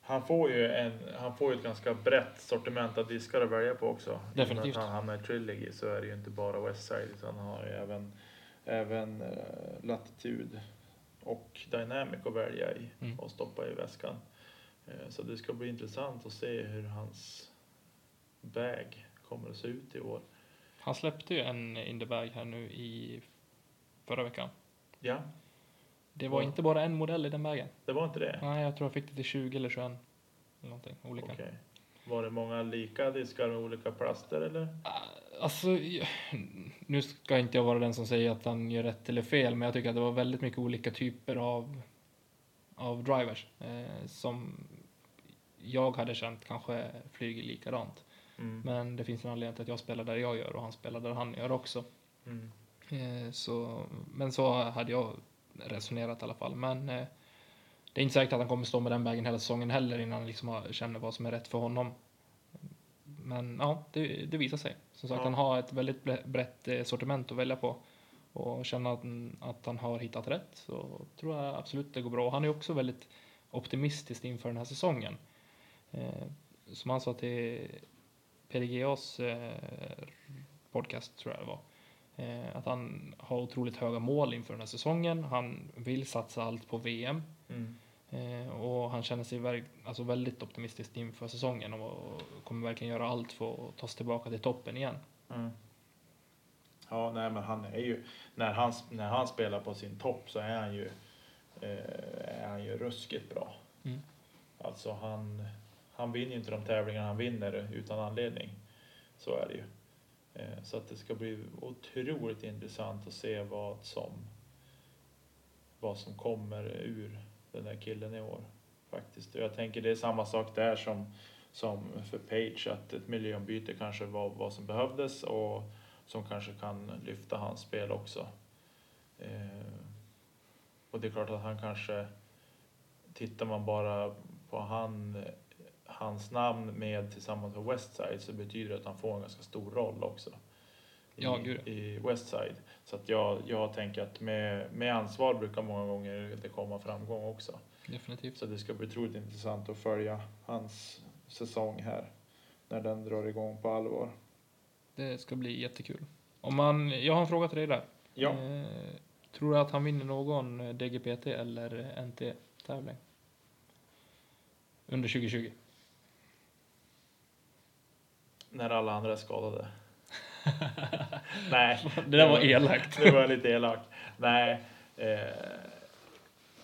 Han får ju en, han får ju ett ganska brett sortiment av diskar att välja på också.
Definitivt.
att han hamnar i Trilogy så är det ju inte bara Westside utan han har ju även, även uh, Latitude och Dynamic att välja i
Mm.
och stoppa i väskan. Eh, så det ska bli intressant att se hur hans bag kommer att se ut i år.
Han släppte ju en in the bag här nu i förra veckan.
Ja,
Det var
Ja.
inte bara en modell i den bagen.
det var inte det?
Nej, jag tror jag fick det till 20 eller 21. Eller någonting olika.
Okej. Var det många lika diskar med olika plaster eller?
Ah, Alltså, nu ska inte jag vara den som säger att han gör rätt eller fel, men jag tycker att det var väldigt mycket olika typer av, av drivers eh, som jag hade känt kanske flyger likadant.
Mm.
Men det finns en anledning till att jag spelar där jag gör och han spelar där han gör också.
Mm.
Eh, så, men så hade jag resonerat i alla fall. Men eh, det är inte säkert att han kommer stå med den vägen hela säsongen heller innan han liksom känner vad som är rätt för honom. Men ja, det, det visar sig. Som sagt,
Ja.
han har ett väldigt bre- brett eh, sortiment att välja på. Och känner att, att han har hittat rätt så tror jag absolut det går bra. Han är också väldigt optimistisk inför den här säsongen. Eh, som han sa till PDGAs eh, podcast, tror jag det var. Eh, att han har otroligt höga mål inför den här säsongen. Han vill satsa allt på VM.
Mm.
Eh, och han känner sig verk, alltså väldigt optimistisk inför säsongen och, och kommer verkligen göra allt för att ta sig tillbaka till toppen igen.
Mm. Ja, nej, men han är ju, när han, när han spelar på sin topp så är han ju, eh, är han ju ruskigt bra.
Mm.
Alltså han, han vinner ju inte de tävlingar han vinner utan anledning. Så är det ju. Eh, så att det ska bli otroligt intressant att se vad som, vad som kommer ur den där killen i år. Faktiskt. Och jag tänker det är samma sak där som, som för Page, att ett miljöombyte kanske var vad som behövdes och som kanske kan lyfta hans spel också. Eh, och det är klart att han kanske, tittar man bara på han, hans namn med tillsammans med Westside så betyder det att han får en ganska stor roll också. I,
Ja, gud.
i Westside. Så att jag, jag tänker att med, med ansvar brukar många gånger det komma framgång också.
Definitivt.
Så det ska bli otroligt intressant att följa hans säsong här. När den drar igång på allvar.
Det ska bli jättekul. Om man, jag har en fråga till dig där.
Ja,
Eh, tror du att han vinner någon DGPT eller NT-tävling? Under 2020?
När alla andra är skadade. Nej.
Det där var elakt.
Det var lite elak. Nej. Eh,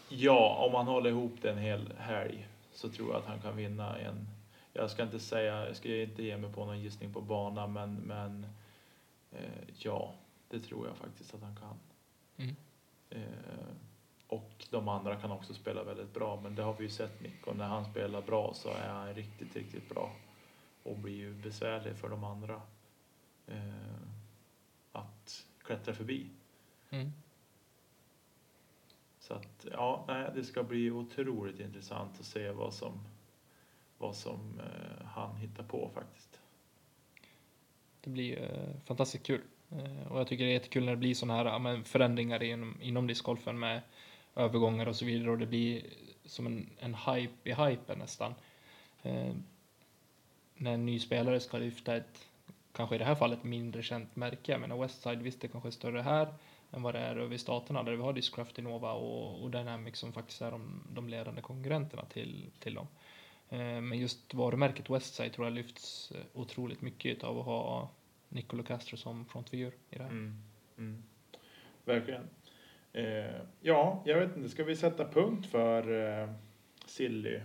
ja, om man håller ihop det en hel helg så tror jag att han kan vinna en. Jag ska inte säga, jag ska inte ge mig på någon gissning på bana, men, men eh, ja, det tror jag faktiskt att han kan.
Mm.
Eh, och de andra kan också spela väldigt bra, men det har vi ju sett Nick och när han spelar bra så är han riktigt, riktigt bra och blir ju besvärlig för de andra eh, att klättra förbi.
Mm.
Så att ja, nej, det ska bli otroligt intressant att se vad som, vad som eh, han hittar på faktiskt.
Det blir eh, fantastiskt kul. Eh, och jag tycker det är jättekul när det blir sådana här men förändringar inom, inom discgolfen med övergångar och så vidare och det blir som en, en hype i hypen nästan. När en ny spelare ska lyfta ett, kanske i det här fallet mindre känt märke. Jag menar Westside, visst det kanske är större här än vad det är över i staterna där vi har Discraft, Innova och, och Dynamics som faktiskt är de, de ledande konkurrenterna till, till dem. Eh, men just varumärket Westside tror jag lyfts eh, otroligt mycket av att ha Nicolo Castro som frontfigur i det här.
Mm. Mm. Verkligen. Eh, ja, jag vet inte, ska vi sätta punkt för eh, Silly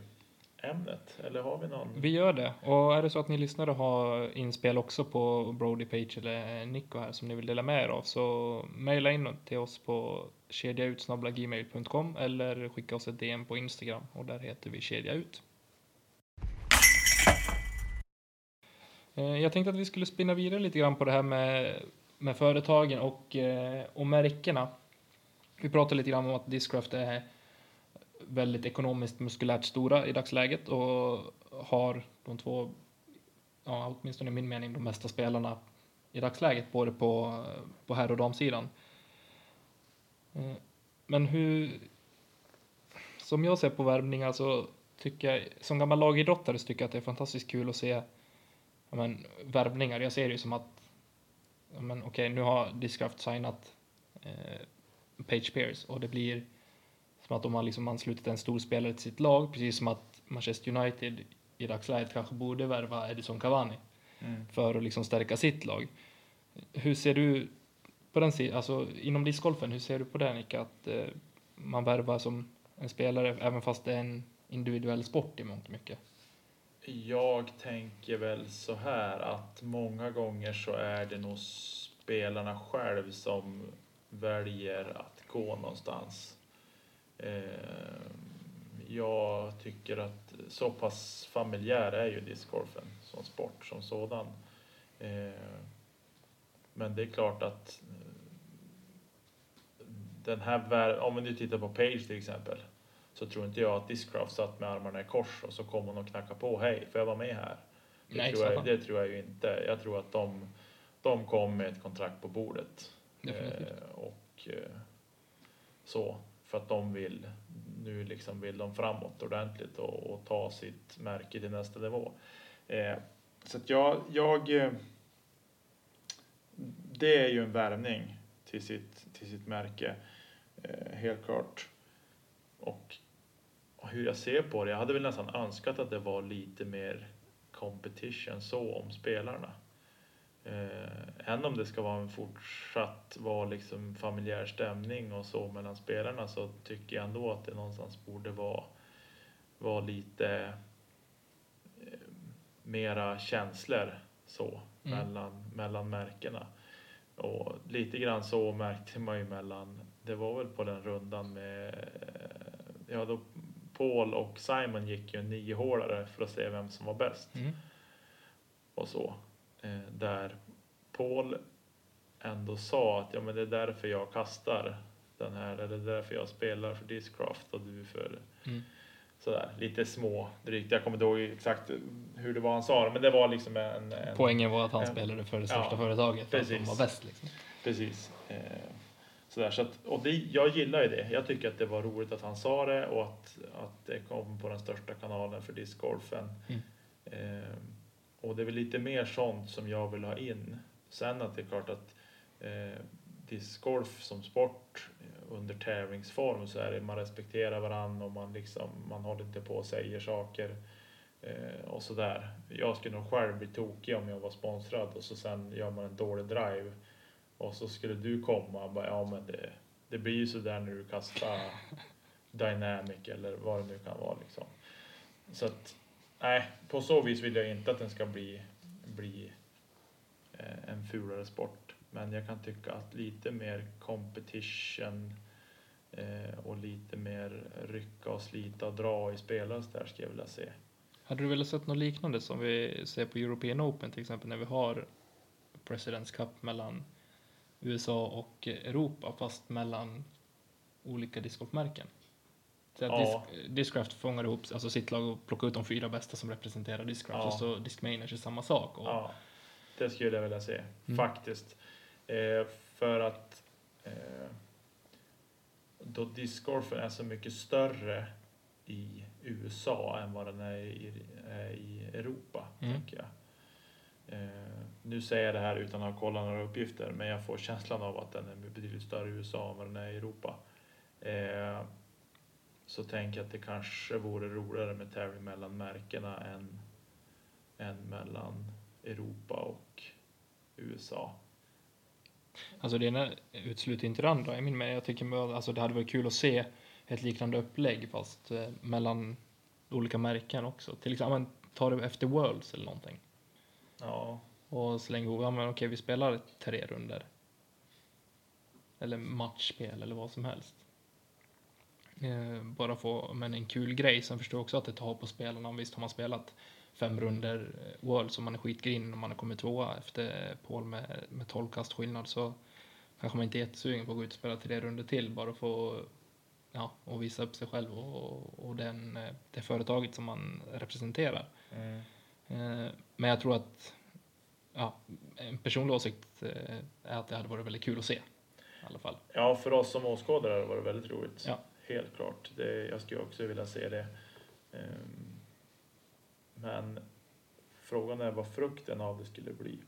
ämnet? Eller har vi någon?
Vi gör det. Och är det så att ni lyssnare har inspel också på Brody Page eller Nico här som ni vill dela med er av så mejla in till oss på kedjaut.gmail.com eller skicka oss ett DM på Instagram och där heter vi kedjaut. Eh, jag tänkte att vi skulle spinna vidare lite grann på det här med, med företagen och, eh, och märkena. Vi pratade lite grann om att Discraft är väldigt ekonomiskt muskulärt stora i dagsläget och har de två, ja, åtminstone i min mening, de bästa spelarna i dagsläget, både på, på herr och damsidan. Eh, men hur, som jag ser på värvningar så tycker jag, som gammal lagidrottare så tycker jag att det är fantastiskt kul att se ja, men, värvningar. Jag ser det ju som att, ja, men okej, okay, nu har Discraft signat eh, Page Pierce och det blir som att de har liksom anslutit en stor spelare till sitt lag, precis som att Manchester United i dagsläget kanske borde värva Edison Cavani mm. för att liksom stärka sitt lag. Hur ser du på den sidan, alltså inom discgolfen, hur ser du på det Nika, att eh, man värvar som en spelare även fast det är en individuell sport i mångt och mycket?
Jag tänker väl så här att många gånger så är det nog spelarna själv som väljer att gå någonstans. Eh, jag tycker att så pass familjär är ju discgolfen som sport som sådan. Eh, men det är klart att eh, den här, om vi nu tittar på Page till exempel, så tror inte jag att Discraft satt med armarna i kors och så kom hon och knackade på. Hej, får jag vara med här? Det, Nej, tror, jag, det tror jag ju inte. Jag tror att de, de kom med ett kontrakt på bordet. Eh, och eh, så för att de vill, nu liksom vill de framåt ordentligt och, och ta sitt märke till nästa nivå. Eh, så att jag, jag, eh, det är ju en värvning till sitt, till sitt märke, eh, helt klart. Och hur jag ser på det, jag hade väl nästan önskat att det var lite mer competition så om spelarna. Eh, än om det ska vara en fortsatt vara liksom familjär stämning och så mellan spelarna så tycker jag ändå att det någonstans borde vara, vara lite eh, mera känslor så mm. mellan, mellan märkena. Och lite grann så märkte man ju mellan, det var väl på den rundan med, ja då Paul och Simon gick ju en niohålare för att se vem som var bäst. Mm. Och så. Eh, där Paul ändå sa att ja, men det är därför jag kastar den här, eller det är därför jag spelar för Discraft och du för mm. sådär lite små drygt. Jag kommer inte ihåg exakt hur det var han sa men det var liksom en... en
Poängen var att han en, spelade för det största ja, företaget, för precis. att de var bäst. Liksom.
Precis. Eh, sådär, så att, och det, jag gillar ju det. Jag tycker att det var roligt att han sa det och att, att det kom på den största kanalen för discgolfen. Mm. Eh, och det är väl lite mer sånt som jag vill ha in. Sen att det är klart att eh, discgolf som sport eh, under tävlingsform så är det man respekterar varandra och man liksom man håller inte på och säger saker eh, och sådär. Jag skulle nog själv bli tokig om jag var sponsrad och så sen gör man en dålig drive och så skulle du komma och bara ja men det, det blir ju sådär när du kastar dynamic eller vad det nu kan vara liksom. Så att nej, på så vis vill jag inte att den ska bli, bli eh, en fulare sport. Men jag kan tycka att lite mer competition eh, och lite mer rycka och slita och dra i spelas där skulle jag vilja se.
Hade du velat sett något liknande som vi ser på European Open till exempel när vi har Presidents Cup mellan USA och Europa fast mellan olika discgolfmärken? Så att ja. Disc, Discraft fångar ihop alltså sitt lag och plockar ut de fyra bästa som representerar Discraft ja. och så Discmaners är samma sak. Och...
Ja, det skulle jag vilja se mm. faktiskt. Eh, för att eh, då discgolfen är så mycket större i USA än vad den är i, är i Europa, mm. tänker jag. Eh, nu säger jag det här utan att ha kollat några uppgifter, men jag får känslan av att den är betydligt större i USA än vad den är i Europa. Så tänker jag att det kanske vore roligare med tävling mellan märkena än, än mellan Europa och USA.
Alltså det ena utesluter inte det andra. Jag, min, jag tycker alltså det hade varit kul att se ett liknande upplägg fast eh, mellan olika märken också. Till exempel, tar det efter Worlds eller någonting.
Ja,
Och slänger ihop, ja men okej vi spelar tre runder. Eller matchspel eller vad som helst. Eh, bara få, men en kul grej. Sen förstår jag också att det tar på spelarna. Visst har man spelat fem runder World så man är skitgrinn och man har kommit tvåa efter Paul med, med 12 kast skillnad så kanske man inte är jättesugen på att gå ut och spela tre runder till bara för att ja, och visa upp sig själv och, och den, eh, det företaget som man representerar.
mm.
Eh, Men jag tror att ja, en personlig åsikt eh, är att det hade varit väldigt kul att se. I alla fall.
ja för oss som åskådare har det väldigt roligt.
Ja.
Helt klart. Det, jag skulle också vilja se det. Ehm, Men frågan är vad frukten av det skulle bli.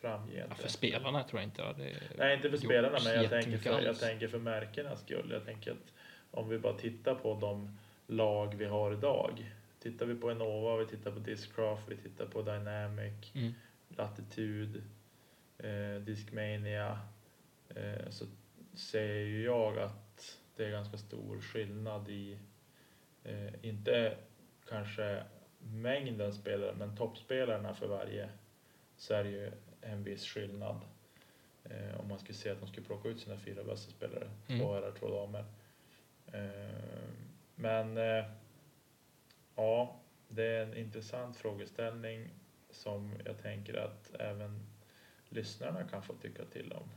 Framgent.
Ja, för spelarna tror jag inte det
Nej, inte för spelarna, men jag tänker för, jag tänker för märkenas skull. Jag tänker att om vi bara tittar på de lag vi har idag. Tittar vi på Enova, vi tittar på Discraft, vi tittar på Dynamic,
Mm.
Latitude, eh, Discmania. Eh, så ser ju jag att det är ganska stor skillnad i, eh, inte kanske mängden spelare, men toppspelarna för varje så är det ju en viss skillnad. Eh, om man skulle säga att de skulle plocka ut sina fyra bästa spelare,
Mm.
två herrar, två damer. Eh, men eh, ja, det är en intressant frågeställning som jag tänker att även lyssnarna kan få tycka till om.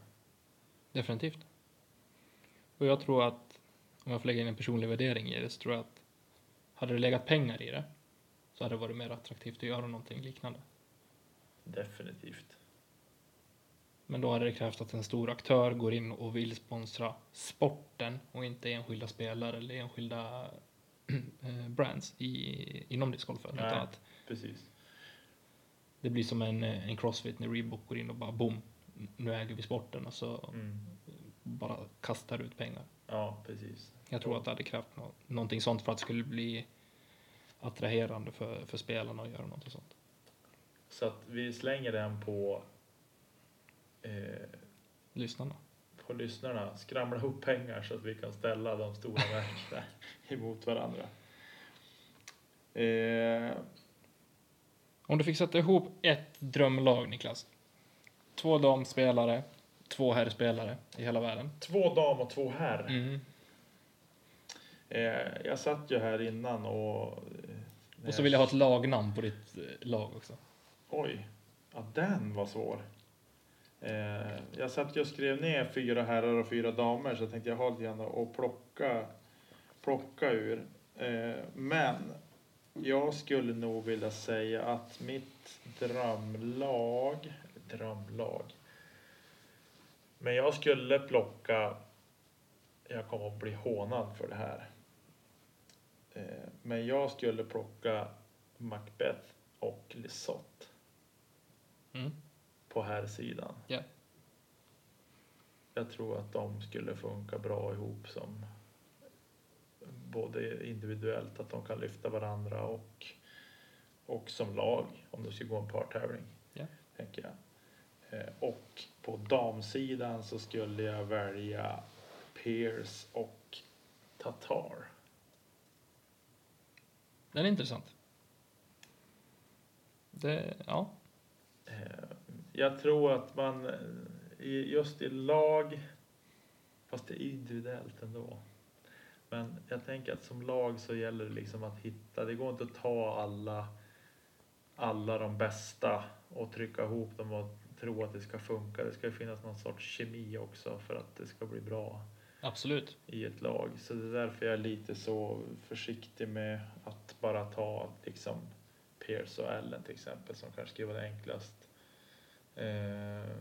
Definitivt. Och jag tror att om jag får lägga in en personlig värdering i det så tror jag att hade det legat pengar i det så hade det varit mer attraktivt att göra någonting liknande.
Definitivt.
Men då hade det krävt att en stor aktör går in och vill sponsra sporten och inte enskilda spelare eller enskilda eh, brands i, inom discgolfen.
Nej.
Utan att
Precis.
det blir som en, en crossfit när Reebok går in och bara boom, nu äger vi sporten och så
Mm.
Bara kastar ut pengar.
Ja, precis.
Jag tror att det hade krävt nå- någonting sånt för att det skulle bli attraherande för, för spelarna att göra något sånt.
Så att vi slänger den på, eh,
Lyssnarna.
på lyssnarna. Skramla ihop pengar så att vi kan ställa de stora märkena emot varandra. Eh,
Om du fick sätta ihop ett drömlag, Niklas. Två damspelare, två herrspelare i hela världen.
två dam och två herr.
Mm.
Eh, jag satt ju här innan och... eh,
Och så vill jag ha ett lagnamn på ditt eh, lag också.
Oj, ja, den var svår. Eh, jag satt ju och skrev ner fyra herrar och fyra damer så jag tänkte jag har lite grann att plocka, plocka ur. Eh, men jag skulle nog vilja säga att mitt drömlag, drömlag, men jag skulle plocka, jag kommer att bli hånad för det här. Eh, men jag skulle plocka Macbeth och Lisotte
Mm.
på här sidan.
Ja.
Jag tror att de skulle funka bra ihop som både individuellt, att de kan lyfta varandra och, och som lag om det skulle gå en partävling.
Ja.
Tänker jag. Eh, Och på damsidan så skulle jag välja Pierce och Tatar.
Den är intressant. Det, ja.
Eh, Jag tror att man eh, just i lag, fast det är individuellt ändå. Men jag tänker att som lag så gäller det liksom att hitta, det går inte att ta alla, alla de bästa och trycka ihop dem och tro att det ska funka. Det ska ju finnas någon sorts kemi också för att det ska bli bra
Absolut.
i ett lag. Så det är därför jag är lite så försiktig med att bara ta liksom Pierce och Allen till exempel som kanske skulle vara det enklast. Eh,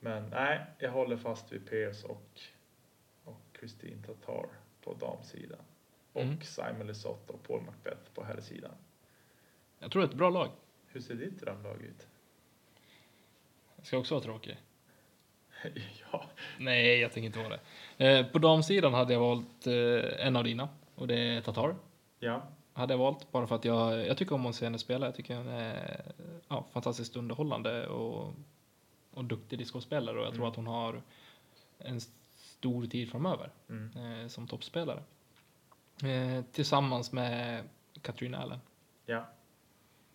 men nej, jag håller fast vid Pierce och, och Christine Tatar på damsidan. Och
Mm.
Simon Lisotte och Paul Macbeth på herrsidan.
Jag tror det är ett bra lag.
Hur ser ditt drömlag ut?
Jag ska också vara tråkig.
ja,
Nej, jag tänker inte vara det. Eh, på damsidan hade jag valt eh, en av dina och det är Tatar.
ja,
Hade jag valt bara för att jag, jag tycker om att se henne spela. Jag tycker hon är ja, fantastiskt underhållande och, och duktig discospelare och jag tror
Mm.
att hon har en stor tid framöver
mm,
eh, som toppspelare. Eh, tillsammans med Katrin Allen.
Ja.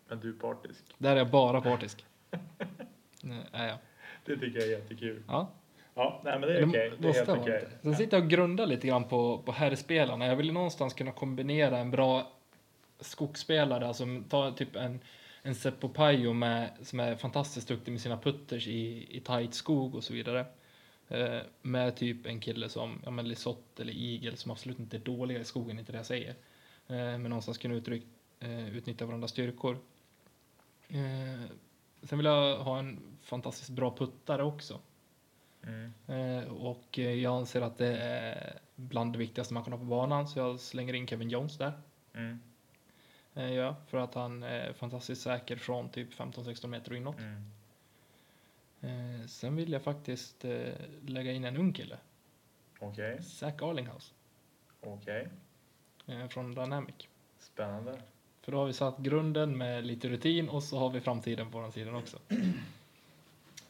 Men du är partisk.
Där är jag bara partisk. Nej, jag.
Det tycker jag är jättekul.
Ja,
Ja, nej men det är okej. Det är helt okej.
det. Sen sitter jag och grundar lite grann på, på herrspelarna. Jag vill någonstans kunna kombinera en bra skogsspelare, alltså ta typ en, en Seppo Pajo med, som är fantastiskt duktig med sina putters i, i tight skog och så vidare. Eh, med typ en kille som ja, men Lisotte eller Igel som absolut inte är dåliga i skogen, inte det jag säger. Eh, men någonstans kunna uttryck, eh, utnyttja varandras styrkor. Sen vill jag ha en fantastiskt bra puttare också.
Mm.
Eh, och eh, jag anser att det är bland det viktigaste man kan ha på banan, så jag slänger in Kevin Jones där.
Mm.
Eh, ja, för att han är fantastiskt säker från typ 15-16 meter och inåt.
Mm.
Eh, sen vill jag faktiskt eh, lägga in en ung kille,
Okej,
Zach Arlinghouse,
okej.
eh, från Dynamic.
Spännande.
För då har vi satt grunden med lite rutin och så har vi framtiden på den sidan också.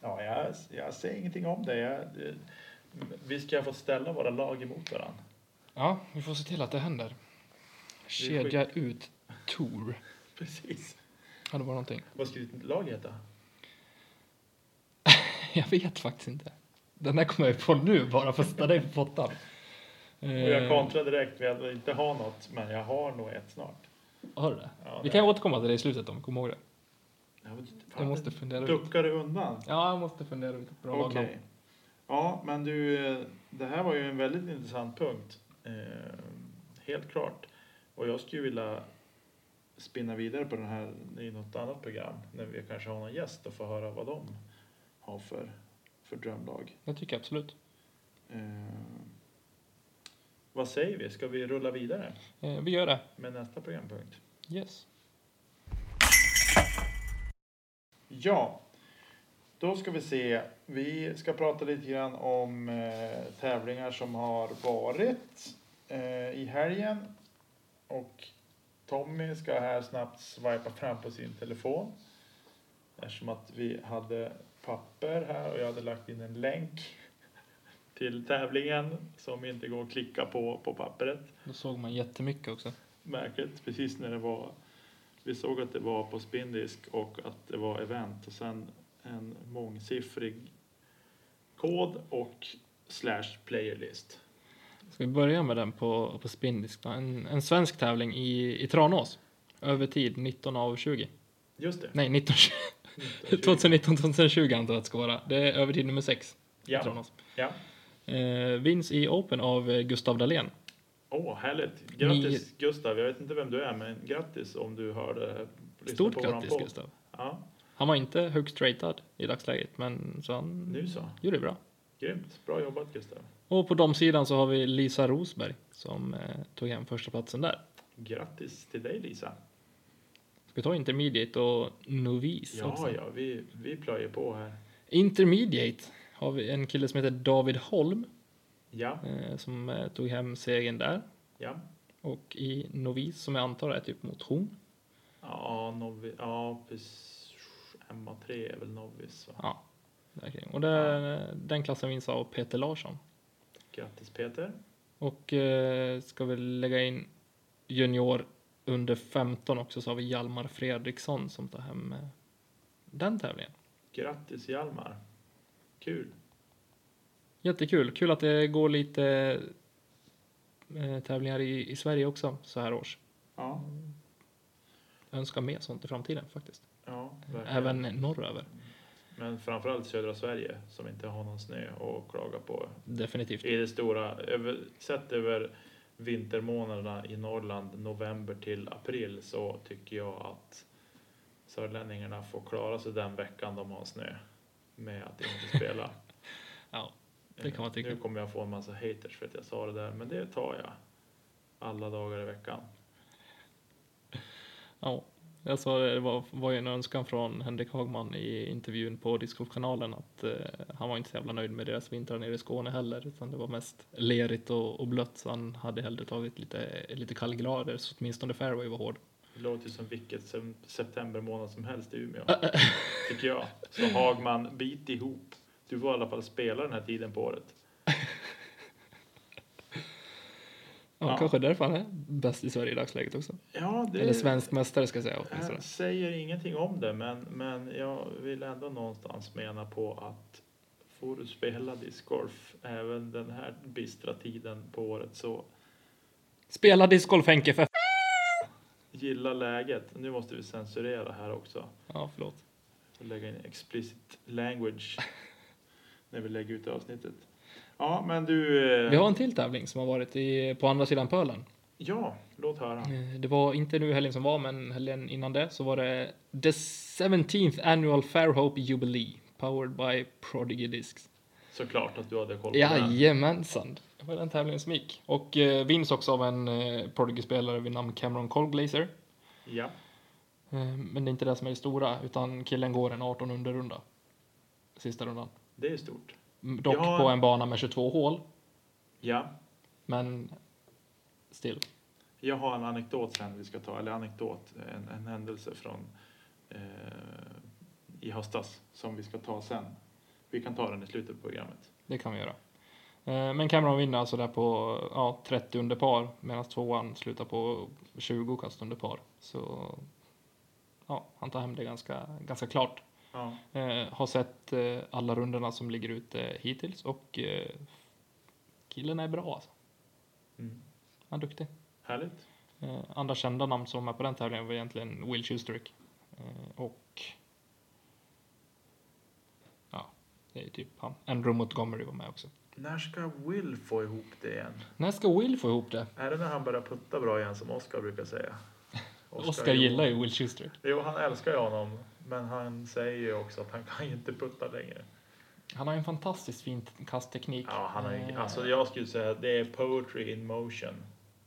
Ja, jag, jag säger ingenting om det. Jag, det. Vi ska få ställa våra lag emot varandra.
Ja, vi får se till att det händer. Kedja ut Tour.
Precis.
Ja, det var någonting.
Vad ska ditt lag heta?
Jag vet faktiskt inte. Den där kommer jag på nu bara för att sätta dig på pottan.
Och jag
Eh,
kontrar direkt med att inte ha något, men jag har nog ett snart.
Har du det?
Ja,
Vi
det-
kan återkomma till det i slutet om vi kommer ihåg det. Jag
fan,
måste fundera ut.
Duckar du undan?
Ja, jag måste fundera ut ett bra
Okej.
lagnamn.
Ja, men du, det här var ju en väldigt intressant punkt. Eh, helt klart. Och jag skulle vilja spinna vidare på den här i något annat program. När vi kanske har någon gäst och få höra vad de har för, för drömlag.
Det tycker jag absolut.
Eh, vad säger vi? Ska vi rulla vidare
Eh, vi gör det.
med nästa programpunkt?
Yes.
Ja, då ska vi se. Vi ska prata lite grann om eh, tävlingar som har varit eh, i helgen. Och Tommy ska här snabbt swipa fram på sin telefon. Eftersom att vi hade papper här och jag hade lagt in en länk till tävlingen som inte går att klicka på på pappret.
Då såg man jättemycket också.
Märkligt, precis när det var vi såg att det var på spindisk och att det var event och sen en mångsiffrig kod och slash playerlist.
Ska vi börja med den på, på spindisk? En, en svensk tävling i, i Tranås. Över tid 19 av 20.
Just det.
Nej, 19, 2019-2020 antar jag att det ska vara. Det är över tid nummer 6 i
Ja,
Tranås.
ja.
Eh, vinns i Open av eh, Gustav Dahlén.
Åh, härligt. Grattis Gustav. Jag vet inte vem du är, men grattis om du hörde. lyssna
Stort
på
grattis. Gustav.
Ja,
Han var inte högst ratad i dagsläget, men så han
nu så.
gjorde det bra.
Grymt. Bra jobbat Gustav.
Och på de sidan så har vi Lisa Rosberg som eh, tog hem första platsen där.
Grattis till dig Lisa.
Ska vi ta Intermediate och Novice
Ja,
också?
ja, vi, vi plöjer på här.
Intermediate har vi en kille som heter David Holm
Ja,
eh, som eh, tog hem segern där.
ja.
Och i Novice som jag antar är typ motion.
Ja, novi, ja precis. MA3 är väl novis va?
Ja, där. Och där, den klassen vinns av Peter Larsson.
Grattis Peter.
Och eh, ska vi lägga in junior under 15 också så har vi Hjalmar Fredriksson som tar hem eh, den tävlingen.
Grattis Hjalmar. Kul.
Jättekul. Kul att det går lite eh, tävlingar i, i Sverige också så här års.
Ja,
Jag önskar mer sånt i framtiden faktiskt.
ja verkligen.
Även norröver.
Men framförallt södra Sverige som inte har någon snö att klaga på.
Definitivt.
I det stora, över, sett över vintermånaderna i Norrland, november till april, så tycker jag att sörlänningarna får klara sig den veckan de har snö med att inte spela.
Ja, det kan man tycka.
Nu kommer jag få en massa haters för att jag sa det där, men det tar jag. Alla dagar i veckan.
Ja, jag sa det, det var, var ju en önskan från Henrik Hagman i intervjun på Discgolfkanalen att eh, han var inte så jävla nöjd med deras vintrar nere i Skåne heller, utan det var mest lerigt och, och blött, så han hade hellre tagit lite, lite kallgrader, så åtminstone fairway var hård.
Det låter som vilket sem- septembermånad som helst i Umeå. tycker jag. Så Hagman, bit ihop. Du får i alla fall spela den här tiden på året.
Ja,
Ja.
kanske därför han är bäst i Sverige i dagsläget också.
Ja, det
Eller svensk mästare ska jag säga åtminstone.
Jag säger ingenting om det, men, men jag vill ändå någonstans mena på att får du spela discgolf även den här bistra tiden på året så
Spela discgolf Henke för
gilla läget. Nu måste vi censurera här också.
Ja, förlåt.
och lägga in explicit language när vi lägger ut avsnittet. Ja, men du. eh,
Vi har en till tävling som har varit i, på andra sidan pölen.
Ja, låt höra.
Eh, Det var inte nu helgen som var, men helgen innan det så var det The 17th Annual Fairhope Jubilee Powered by Prodigy Discs.
Såklart att du hade koll på den.
Jajamensan. Det var den tävlingen som gick. Och eh, vinns också av en eh, Prodigy-spelare vid namn Cameron Colglazer.
Ja,
Eh, men det är inte det som är det stora, utan killen går en 18 under runda. Sista rundan.
det är stort.
Mm, Dock
Ja.
på en bana med 22 hål,
Ja,
men still.
jag har en anekdot sen vi ska ta, eller anekdot, en, en händelse från eh, i höstas som vi ska ta sen. Vi kan ta den i slutet på programmet.
Det kan vi göra. Eh, Men Cameron vinner alltså där på ja, 30 under par medan tvåan slutar på 20 kast under par. Så ja, han tar hem det ganska, ganska klart.
Ja,
Eh, har sett eh, alla rundorna som ligger ute hittills och eh, killen är bra alltså.
mm.
Han är duktig.
härligt.
Eh, andra kända namn som är på den tävlingen var egentligen Will Schusterick. Eh, och ja, det är typ han. Andrew Montgomery var med också.
När ska Will få ihop det igen?
När ska Will få ihop det?
Är det när han börjar putta bra igen som Oskar brukar säga?
Oscar gillar ju Will Schusterick.
Jo, han älskar ju honom. Men han säger ju också att han kan ju inte putta längre.
Han har en fantastiskt fin kastteknik.
Ja, han har
Eh,
alltså jag skulle säga att det är poetry in motion.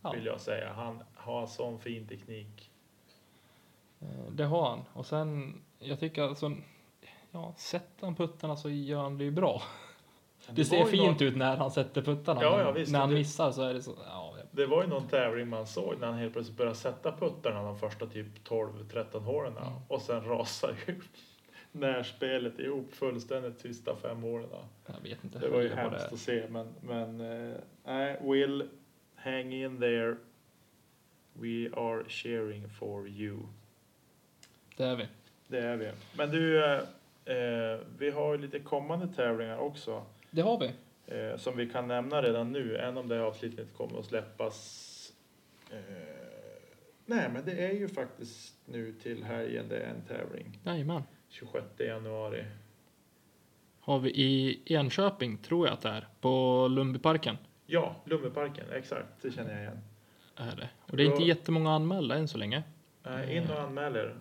Ja.
Vill jag säga. Han har sån fin teknik.
eh, Det har han. Och sen, jag tycker alltså, ja, sätter han puttarna så gör han det ju bra. Det ser
var ju
fint
någon-
ut när han sätter puttarna.
Ja, ja, visst,
när han
det-
missar så är det så, ja,
Det var ju någon tävling man såg när han helt plötsligt började sätta puttarna de första typ 12-13 hålen.
Mm.
Och sen rasar ju närspelet ihop fullständigt sista fem hålen.
jag vet inte.
Det var ju hemskt att se, men, men eh, nej, Will, hang in there. We are cheering for you.
Det är vi.
Det är vi. Men du, eh, eh, vi har ju lite kommande tävlingar också.
Det har vi.
Eh, som vi kan nämna redan nu, även om det här avsnittet kommer att släppas. Eh, nej, men det är ju faktiskt nu till helgen det är en tävling.
Jajamän.
26 januari.
Har vi i Enköping, tror jag att det är, på Lundbyparken.
Ja, Lummeparken, exakt, det känner jag igen.
Är det. Och det är inte
Bra.
jättemånga anmälda än så länge.
Eh, in och anmäl er.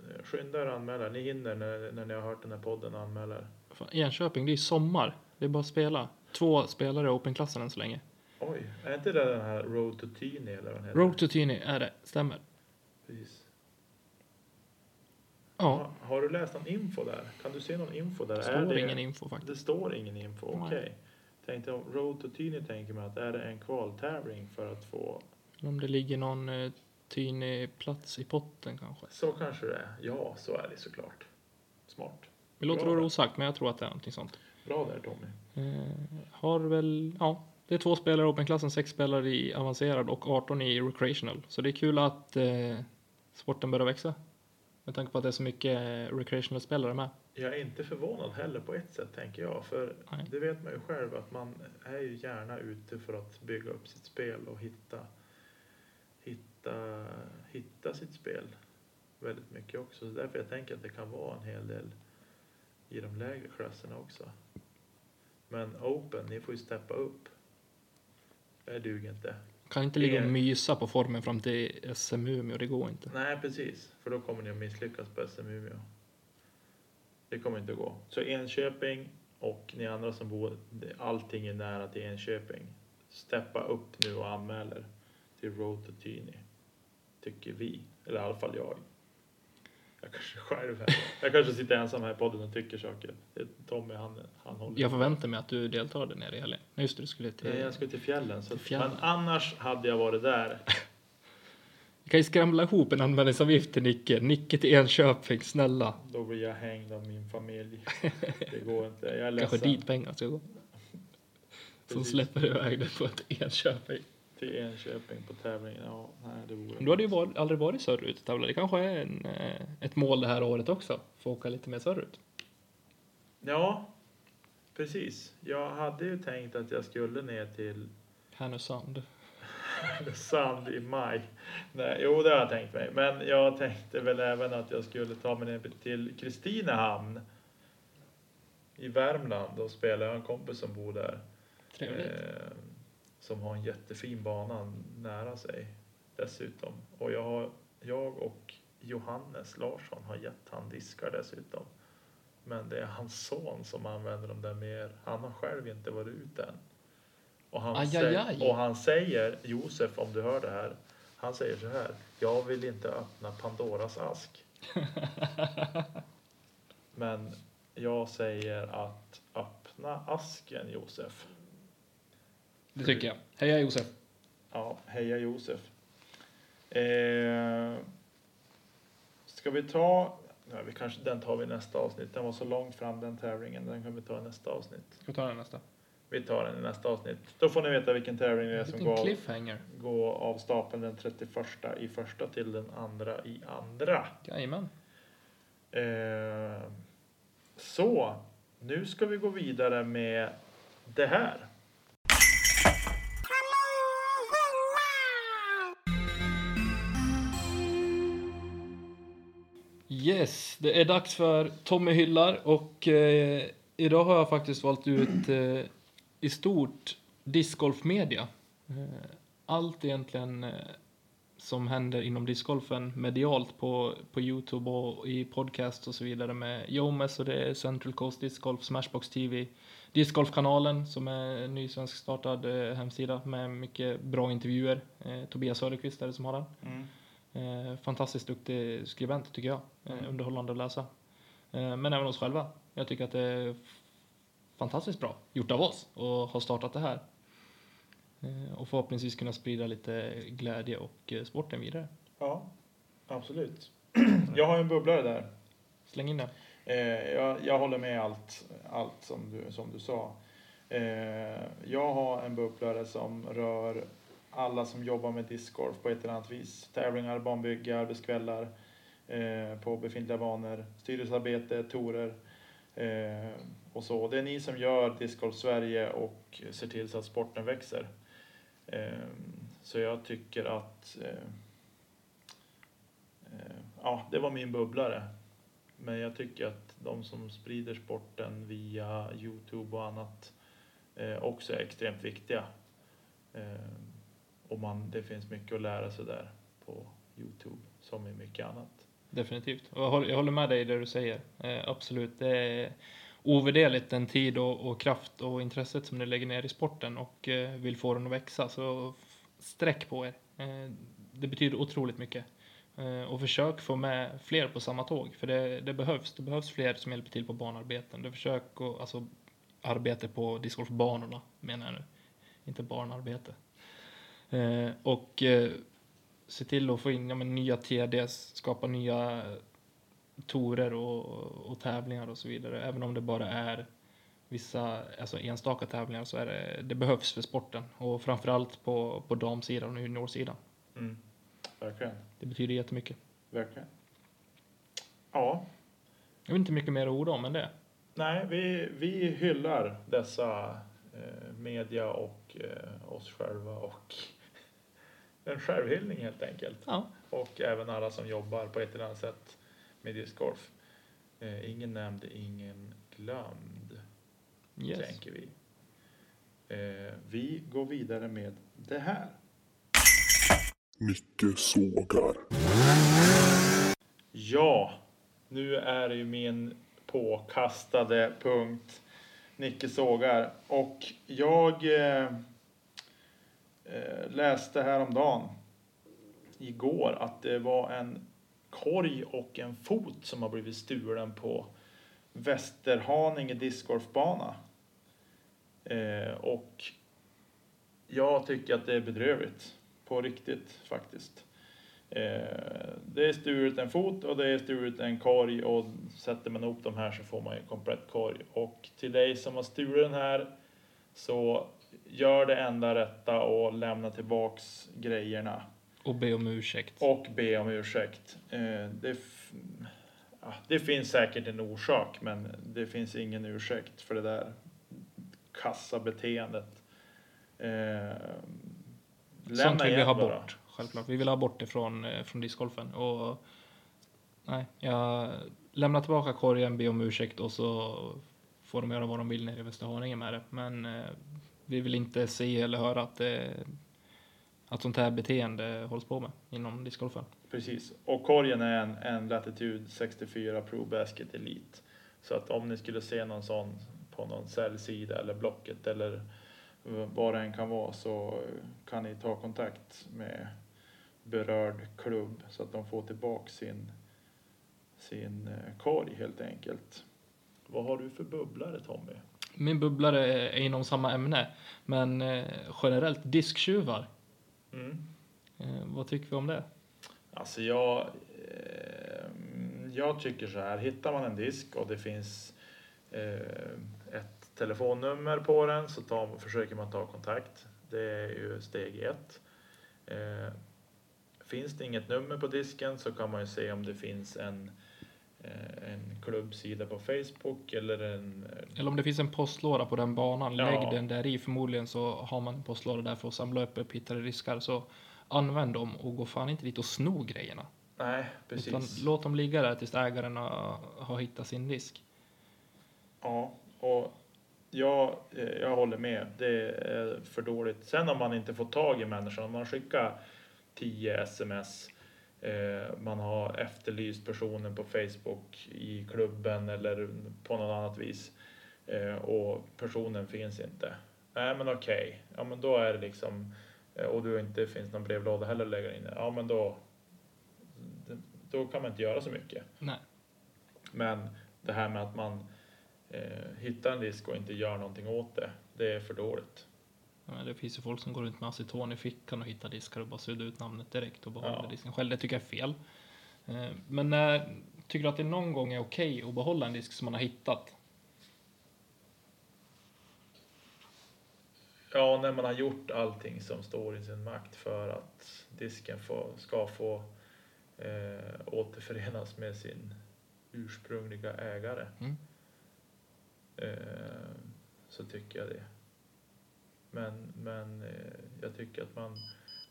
Eh, Skynda er och anmäla. Ni hinner när, när ni har hört den här podden och anmäler.
Fan, Enköping, det är sommar. Det är bara att spela. Två spelare i Open-klassen än så länge.
Oj, är inte det den här Road to Tyni eller vad den heter?
Road to Tyni är det, stämmer.
Precis.
Ja,
Ha, har du läst någon info där? Kan du se någon info där?
det står
det,
ingen info faktiskt.
Det står ingen info, okej.
Nej.
Tänkte om Road to Tyni tänker man att är det en kvaltävling för att få...
Om det ligger någon eh, Tyni-plats i potten kanske.
Så kanske det är. Ja, så är det såklart. Smart.
Vi låter det
där.
osagt, men jag tror att det är någonting sånt.
Bra där Tommy.
Eh, har väl, ja, det är två spelare i Open-klassen, sex spelare i avancerad och 18 i recreational. Så det är kul att eh, sporten börjar växa. Med tanke på att det är så mycket eh, recreational-spelare med.
Jag är inte förvånad heller på ett sätt tänker jag. För
Nej.
det vet man ju själv att man är ju gärna ute för att bygga upp sitt spel och hitta, hitta, hitta sitt spel väldigt mycket också. Så därför jag tänker att det kan vara en hel del i de lägre klasserna också. Men Open, ni får ju steppa upp. Det duger inte.
Kan inte ligga och mysa på formen fram till SM Umeå, det går inte.
Nej, precis. För då kommer ni att misslyckas på SM Umeå. Det kommer inte att gå. Så Enköping och ni andra som bor, allting är nära till Enköping. Steppa upp nu och anmäl er till Road to Tyni. Tycker vi. Eller i alla fall jag. Jag kanske själv här. Jag kanske sitter ensam här i podden och tycker saker. Tommy, han, han håller.
Jag förväntar mig att du deltar där nere i helgen. Nej, just det, du skulle till...
Nej, jag ska till fjällen. Så
Till fjällen.
Men annars hade jag varit där.
Vi kan ju skramla ihop en anmälningsavgift till Nicke. Nicke till Enköping, snälla.
Då blir jag hängd av min familj. Det går inte. Jag är ledsen.
Kanske dit pengar ska gå. Som släpper iväg det på ett Enköping.
Till Enköping på tävling. Ja, nej, det vore...
Du hade ju var, aldrig varit söderut och tävlat. Det kanske är en, eh, ett mål det här året också. Få åka lite mer söderut.
Ja, precis. Jag hade ju tänkt att jag skulle ner till
Härnösand.
Sand i maj. Nej, jo, det har jag tänkt mig. Men jag tänkte väl även att jag skulle ta mig ner till Kristinehamn i Värmland och spela. Jag har en kompis som bor där.
Trevligt.
Eh, som har en jättefin bana nära sig dessutom. Och jag, har, jag och Johannes Larsson har gett han diskar dessutom. Men det är hans son som använder dem där mer. Han har själv inte varit ute än. Och han,
Aj,
säger,
aj, aj.
och han säger, Josef om du hör det här, han säger så här. Jag vill inte öppna Pandoras ask. Men jag säger att öppna asken Josef.
Det tycker jag. Heja Josef.
Ja, heja Josef. Eh, ska vi ta, ja, vi kanske, den tar vi nästa avsnitt. Den var så långt fram den tävlingen, den kan vi ta i nästa avsnitt.
Ska vi ta den nästa?
Vi tar den i nästa avsnitt. Då får ni veta vilken tävling det är som går,
cliffhanger.
går av stapeln den 31 i första till den andra i andra.
Jajamän.
Eh, så, nu ska vi gå vidare med det här.
Yes, det är dags för Tommy hyllar och eh, idag har jag faktiskt valt ut eh, i stort discgolfmedia. Eh, allt egentligen eh, som händer inom discgolfen medialt på, på Youtube och i podcast och så vidare med Jomes och det är Central Coast Disc Golf, Smashbox TV, Discgolfkanalen som är en ny svensk startad eh, hemsida med mycket bra intervjuer. Eh, Tobias Söderqvist är det som har den. Mm fantastiskt duktig skribent tycker jag. Eh, underhållande att läsa. Eh, men även oss själva. Jag tycker att det är fantastiskt bra gjort av oss och ha startat det här. Eh, och förhoppningsvis kunna sprida lite glädje och eh, sporten vidare.
Ja, absolut. Jag har en bubblare där.
Släng in det.
Eh, jag, jag håller med allt, allt som, du, som du sa. Eh, jag har en bubblare som rör alla som jobbar med discgolf på ett eller annat vis. Tävlingar, banbygge, arbetskvällar eh, på befintliga banor, styrelsearbete, torer eh, och så. Det är ni som gör Discgolf Sverige och ser till så att sporten växer. Eh, så jag tycker att eh, eh, ja, det var min bubblare. Men jag tycker att de som sprider sporten via Youtube och annat eh, också är extremt viktiga. Eh, och man, det finns mycket att lära sig där på Youtube som i mycket annat.
Definitivt. Och jag håller, jag håller med dig i det du säger. Eh, absolut. Det är ovärderligt den tid och, och kraft och intresset som ni lägger ner i sporten och eh, vill få den att växa. Så sträck på er. Eh, det betyder otroligt mycket. Eh, och försök få med fler på samma tåg. För det, det behövs. Det behövs fler som hjälper till på banarbeten. Det försök och, alltså arbete på discgolfbanorna menar jag nu. Inte barnarbete. Eh, och eh, se till att få in ja, men, nya TDs, skapa nya torer och, och tävlingar och så vidare. Även om det bara är vissa alltså enstaka tävlingar så är det, det behövs för sporten. Och framförallt på, på damsidan och juniorsidan.
Mm. Verkligen,
Det betyder jättemycket.
verkligen. Ja,
Jag vet inte mycket mer att orda om än det.
nej, vi, vi hyllar dessa eh, media och eh, oss själva och en självhyllning helt enkelt.
Ja,
Och även alla som jobbar på ett eller annat sätt med discgolf. Eh, ingen nämnd, ingen glömd,
yes.
tänker vi. Eh, vi går vidare med det här.
Micke sågar.
Ja, nu är det ju min påkastade punkt. Nicke sågar. Och jag eh, eh, läste häromdagen, igår, att det var en korg och en fot som har blivit stulen på Västerhaninge discgolfbana. Eh, och jag tycker att det är bedrövligt. På riktigt faktiskt. Eh, det är stulet en fot och det är stulet en korg och sätter man ihop de här så får man ju en komplett korg. Och till dig som har stulit den här så gör det enda rätta och lämna tillbaks grejerna.
Och be om ursäkt.
Och be om ursäkt. Eh, det, ja, det finns säkert en orsak, men det finns ingen ursäkt för det där kassabeteendet. Eh,
Sånt vill vi ha
bara.
bort. Självklart. Vi vill ha bort det från, eh, från discgolfen. Och nej, jag lämnar tillbaka korgen, be om ursäkt och så får de göra vad de vill nere i Västerhaninge med det. Men vi vill inte se eller höra att, det, att sånt här beteende hålls på med inom discgolfen.
Precis. Och korgen är en, en Latitude 64 Pro Basket Elite. Så att om ni skulle se någon sån på någon säljsida eller Blocket eller vad det än kan vara så kan ni ta kontakt med berörd klubb så att de får tillbaka sin, sin eh, korg helt enkelt. Vad har du för bubblare Tommy?
Min bubblare är inom samma ämne, men eh, generellt disktjuvar.
Mm.
Eh, vad tycker vi om det?
Alltså jag, eh, jag tycker så här, hittar man en disk och det finns ett telefonnummer på den så tar, försöker man ta kontakt. Det är ju steg ett. Finns det inget nummer på disken så kan man ju se om det finns en, en klubbsida på Facebook eller en
Eller om det finns en postlåda på den banan,
Ja.
lägg den där i. Förmodligen så har man en postlåda där för att samla upp upphittade diskar. Så använd dem och gå fan inte dit och sno grejerna.
Nej,
Utan
precis.
låt dem ligga där tills ägaren har, hittat sin disk.
Ja, och jag, eh, jag håller med. Det är för dåligt. Sen om man inte får tag i människan, om man skickar 10 sms, eh, man har efterlyst personen på Facebook i klubben eller på något annat vis eh, och personen finns inte. Nej men okej, ja men då är det liksom, eh, och det inte finns någon brevlåda heller att lägga in. Ja men då, då kan man inte göra så mycket.
Nej.
Men det här med att man eh, hittar en disk och inte gör någonting åt det, det är för dåligt.
Men Det finns ju folk som går runt med aceton i fickan och hittar diskar och bara suddar ut namnet direkt och behåller
Ja.
disken själv. Det tycker jag är fel. Eh, Men när, tycker du att det någon gång är okej att behålla en disk som man har hittat?
Ja, när man har gjort allting som står i sin makt för att disken får, ska få eh, återförenas med sin ursprungliga ägare.
Mm.
Eh, så tycker jag det. Men, men eh, jag tycker att man,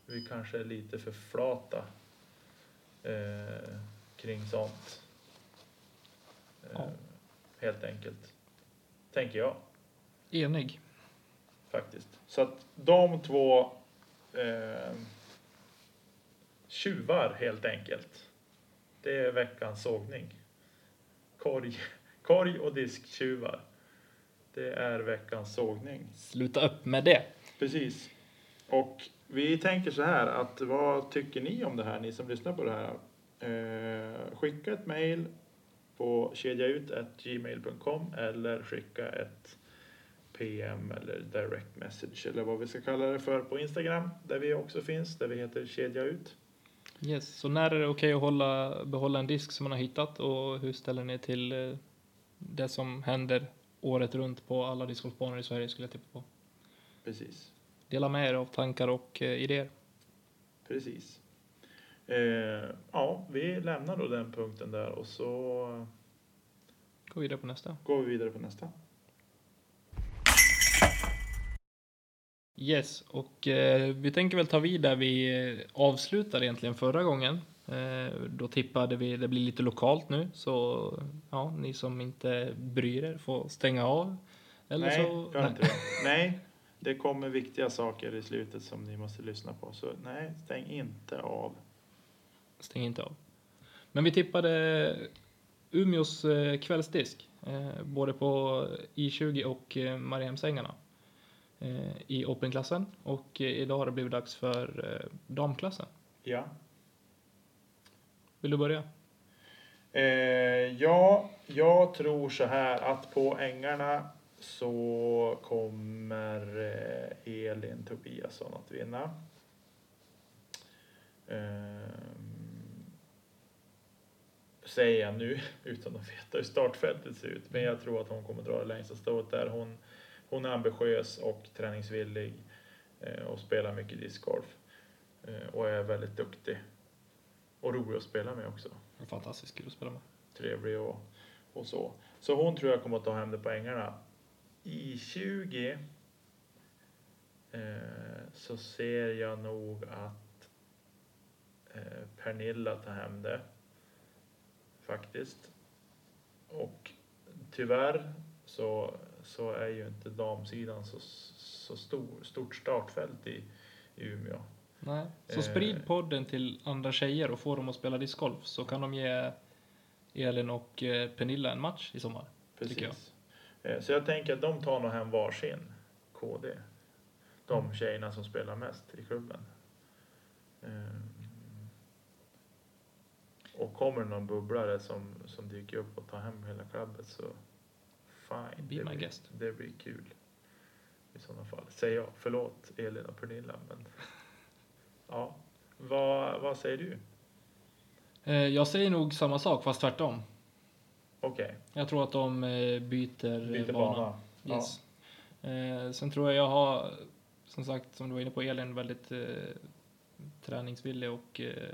vi kanske är lite för flata eh, kring sånt. Eh,
Ja.
Helt enkelt. Tänker jag
Enig.
faktiskt. Så att de två eh, tjuvar helt enkelt. Det är veckans sågning. Korg, korg och disktjuvar. Det är veckans sågning.
Sluta upp med det.
Precis. Och vi tänker så här att vad tycker ni om det här, ni som lyssnar på det här? Eh, skicka ett mejl på kedjaut.gmail.com eller skicka ett PM eller direct message eller vad vi ska kalla det för på Instagram där vi också finns, där vi heter kedja ut.
Yes. Så när är det okej att hålla, behålla en disk som man har hittat och hur ställer ni till eh, det som händer året runt på alla discgolfbanor i Sverige skulle jag tippa på.
Precis.
Dela med er av tankar och eh, idéer.
Precis. Eh, ja, vi lämnar då den punkten där och så
Gå vidare på nästa.
går vi vidare på nästa.
Yes, och eh, vi tänker väl ta vid där vi eh, avslutade egentligen förra gången. Eh, då tippade vi, det blir lite lokalt nu, så ja, ni som inte bryr er får stänga av. Eller
nej,
så,
gör inte det. Nej, det kommer viktiga saker i slutet som ni måste lyssna på. Så nej, stäng inte av.
Stäng inte av. Men vi tippade Umeås eh, kvällsdisk, eh, både på I20 och eh, Mariehemsängarna eh, i Open-klassen. Och idag har det blivit dags för damklassen.
Ja.
Vill du börja?
Eh, ja, jag tror så här att på ängarna så kommer eh, Elin Tobiasson att vinna. Eh, säger jag nu utan att veta hur startfältet ser ut. Men jag tror att hon kommer dra det längsta strået där. Hon, hon är ambitiös och träningsvillig eh, och spelar mycket discgolf. Eh, och är väldigt duktig. Och rolig att spela med också.
Fantastiskt kul att spela med.
Trevlig och, och så. Så hon tror jag kommer att ta hem det på ängarna. I 20 eh, så ser jag nog att eh, Pernilla tar hem det. Faktiskt. Och tyvärr så, så är ju inte damsidan så, så stor, stort startfält i, i Umeå.
Nej. Så
Eh.
sprid podden till andra tjejer och få dem att spela discgolf så kan de ge Elin och eh, Pernilla en match i sommar. Tycker jag.
Precis. Eh, Så jag tänker att de tar nog hem varsin KD. De tjejerna som spelar mest i klubben. Och kommer någon bubblare som, som dyker upp och tar hem hela klubbet så fine.
Be
det blir,
guest.
Det blir kul. I sådana fall. Säger jag. Förlåt Elin och Pernilla men ja. Vad, vad säger du?
Eh, Jag säger nog samma sak fast tvärtom.
Okej,
Jag tror att de eh, byter,
byter
bana.
bana. Ja.
Yes. Eh, sen tror jag jag har, som sagt, som du var inne på Elin, väldigt eh, träningsvillig och eh,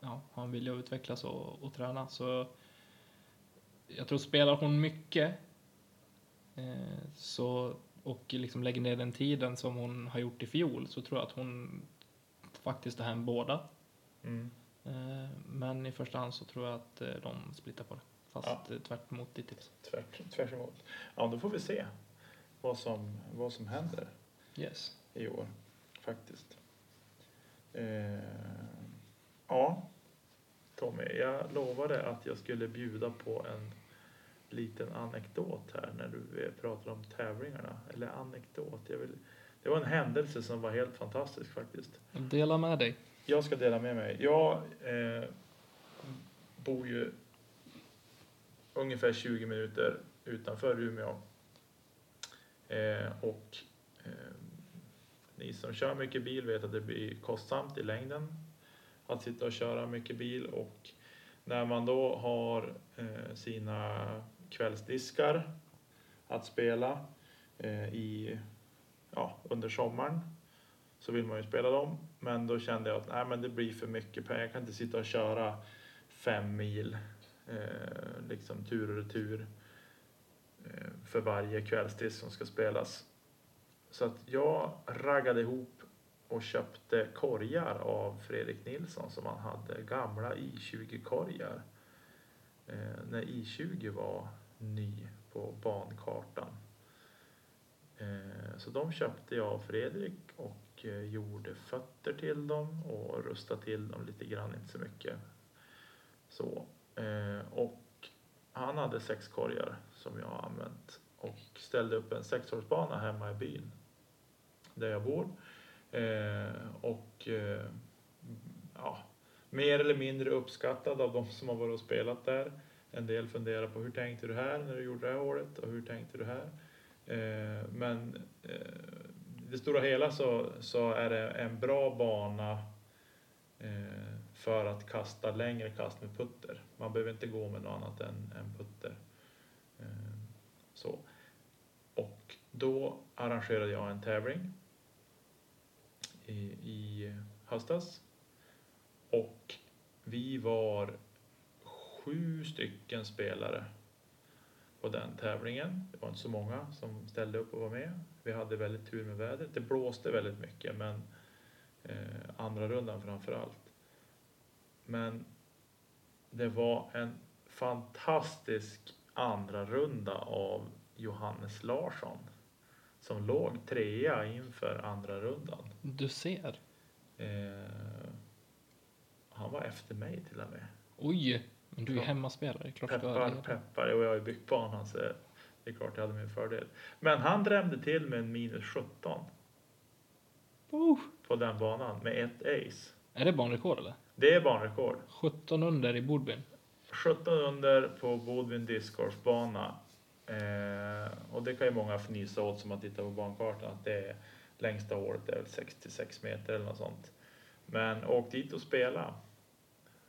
ja, har en vilja att utvecklas och, och träna. Så jag tror spelar hon mycket eh, så, och liksom lägger ner den tiden som hon har gjort i fjol så tror jag att hon faktiskt tar hem båda.
Mm.
Eh, men i första hand så tror jag att eh, de splittar på det. Fast
Ja.
eh, tvärt emot ditt tips.
Tvärt, tvärs emot. Ja, då får vi se vad som, vad som händer
Yes.
i år faktiskt. Eh, ja, Tommy, jag lovade att jag skulle bjuda på en liten anekdot här när du pratar om tävlingarna. Eller anekdot, jag vill, det var en händelse som var helt fantastisk faktiskt.
Dela med dig.
Jag ska dela med mig. Jag eh, bor ju ungefär 20 minuter utanför Umeå. Eh, och eh, ni som kör mycket bil vet att det blir kostsamt i längden att sitta och köra mycket bil och när man då har eh, sina kvällsdiskar att spela eh, i, ja, under sommaren så vill man ju spela dem. Men då kände jag att nej, men det blir för mycket pengar. Jag kan inte sitta och köra fem mil eh, liksom tur och retur eh, för varje kvällsdisk som ska spelas. Så att jag raggade ihop och köpte korgar av Fredrik Nilsson som han hade, gamla i20-korgar. Eh, när i20 var ny på bankartan. Eh, så de köpte jag av Fredrik och eh, gjorde fötter till dem och rustade till dem lite grann, inte så mycket. Så. Eh, och han hade sex korgar som jag har använt och ställde upp en sexhålsbana hemma i byn där jag bor. Och ja, mer eller mindre uppskattad av de som har varit och spelat där. En del funderar på hur tänkte du här när du gjorde det här hålet och hur tänkte du här? Eh, men eh, i det stora hela så, så är det en bra bana eh, för att kasta längre kast med putter. Man behöver inte gå med något annat än, än putter. Eh, så. Och då arrangerade jag en tävling i, i höstas. Och vi var sju stycken spelare på den tävlingen. Det var inte så många som ställde upp och var med. Vi hade väldigt tur med vädret. Det blåste väldigt mycket, men eh, andra rundan framför allt. Men det var en fantastisk andra runda av Johannes Larsson som låg trea inför andra rundan.
Du ser.
Eh, han var efter mig till och med.
Oj, men du är
Ja.
hemmaspelare. Klart du
Peppar,
leda.
peppar. Och jag har ju byggt banan så det är klart jag hade min fördel. Men han drämde till med en minus 17
Oh.
på den banan med ett ace.
Är det banrekord eller?
Det är banrekord.
17 under i Bodbyn.
17 under på Bodvin discgolfbana. Eh, och det kan ju många fnysa åt som man tittar på bankartan att det är längsta hålet är väl 66 meter eller något sånt. Men åk dit och spela.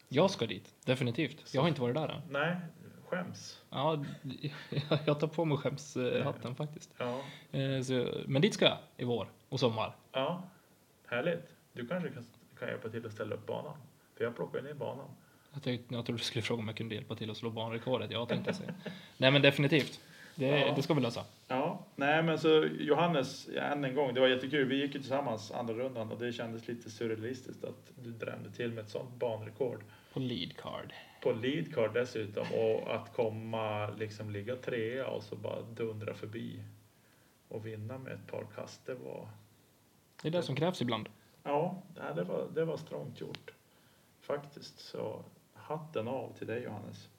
Jag ska dit, definitivt. Jag har inte varit där än.
Nej, skäms.
Ja, jag tar på mig skämshatten faktiskt.
Ja,
Eh, Så, men dit ska jag i vår och sommar.
ja. härligt. Du kanske kan, kan hjälpa till att ställa upp banan. För jag plockar ner banan.
Jag, tänkte, jag trodde du skulle fråga om jag kunde hjälpa till att slå banrekordet. Jag tänkte säga. Nej men definitivt. Det,
Ja.
det ska vi lösa.
Ja, nej men så Johannes, ja, än en gång, det var jättekul. Vi gick ju tillsammans andra rundan och det kändes lite surrealistiskt att du drämde till med ett sånt banrekord.
På lead card.
På lead card dessutom och att komma, liksom ligga trea och så bara dundra förbi och vinna med ett par kast, det var,
Det är det som krävs ibland.
ja, det var, det var strångt gjort. Faktiskt, så hatten av till dig Johannes.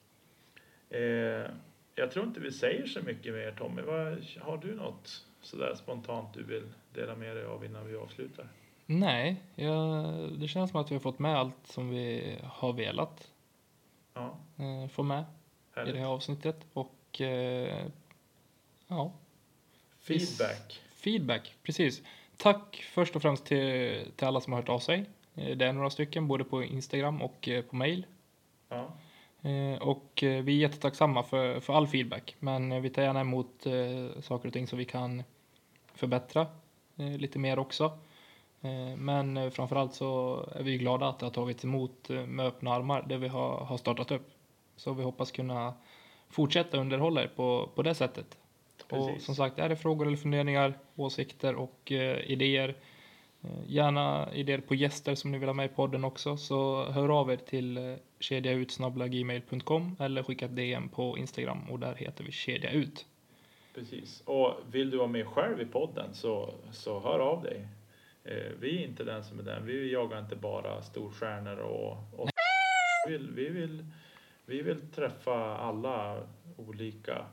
Eh, jag tror inte vi säger så mycket mer Tommy. Vad, har du något sådär spontant du vill dela med dig av innan vi avslutar?
Nej, jag, det känns som att vi har fått med allt som vi har velat
Ja,
eh, få med i
härligt.
det här avsnittet. Och eh, ja,
Feedback.
feedback, precis. Tack först och främst till, till alla som har hört av sig. Eh, Det är några stycken, både på Instagram och eh, på mail.
Ja,
Och eh, vi är jättetacksamma för, för all feedback. Men eh, vi tar gärna emot eh, saker och ting som vi kan förbättra eh, lite mer också. Eh, Men eh, framförallt så är vi glada att det har tagits emot eh, med öppna armar det vi har, har startat upp. Så vi hoppas kunna fortsätta underhålla er på, på det sättet. Och
Precis.
som sagt, är det frågor eller funderingar, åsikter och eh, idéer, eh, gärna idéer på gäster som ni vill ha med i podden också, så hör av er till eh, kedjautsnabblagmail.com eller skicka ett DM på Instagram och där heter vi kedja ut.
precis. Och vill du vara med själv i podden så, så hör av dig. Eh, vi är inte den som är den. Vi jagar inte bara storstjärnor och, och vi, vill, vi, vill, vi vill träffa alla olika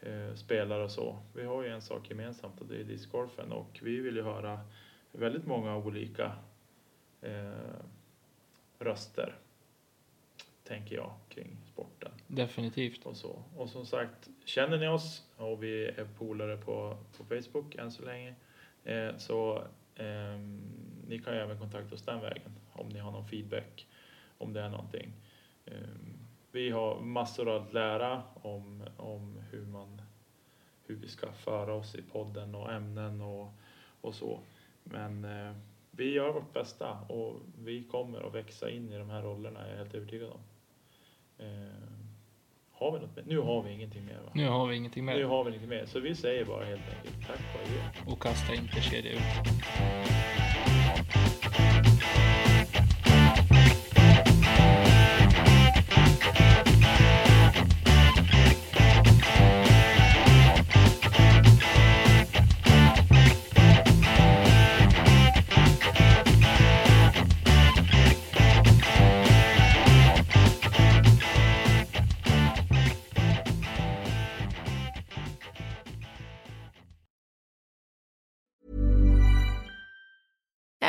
eh, spelare och så. Vi har ju en sak gemensamt och det är discgolfen och vi vill ju höra väldigt många olika eh, röster, tänker jag, kring sporten.
Definitivt.
och så. Och som sagt, känner ni oss och vi är polare på, på Facebook än så länge eh, så ehm, ni kan ju även kontakta oss den vägen om ni har någon feedback om det är någonting. Ehm, vi har massor att lära om, om hur man hur vi ska föra oss i podden och ämnen och, och så. Men eh, vi gör vårt bästa och vi kommer att växa in i de här rollerna, jag är helt övertygad om. Eh, har vi något mer? Nu har vi ingenting mer va?
Nu har vi ingenting
Nu
mer
har vi ingenting mer. Så vi säger bara helt enkelt tack och adjö.
och kasta inte kedja ut.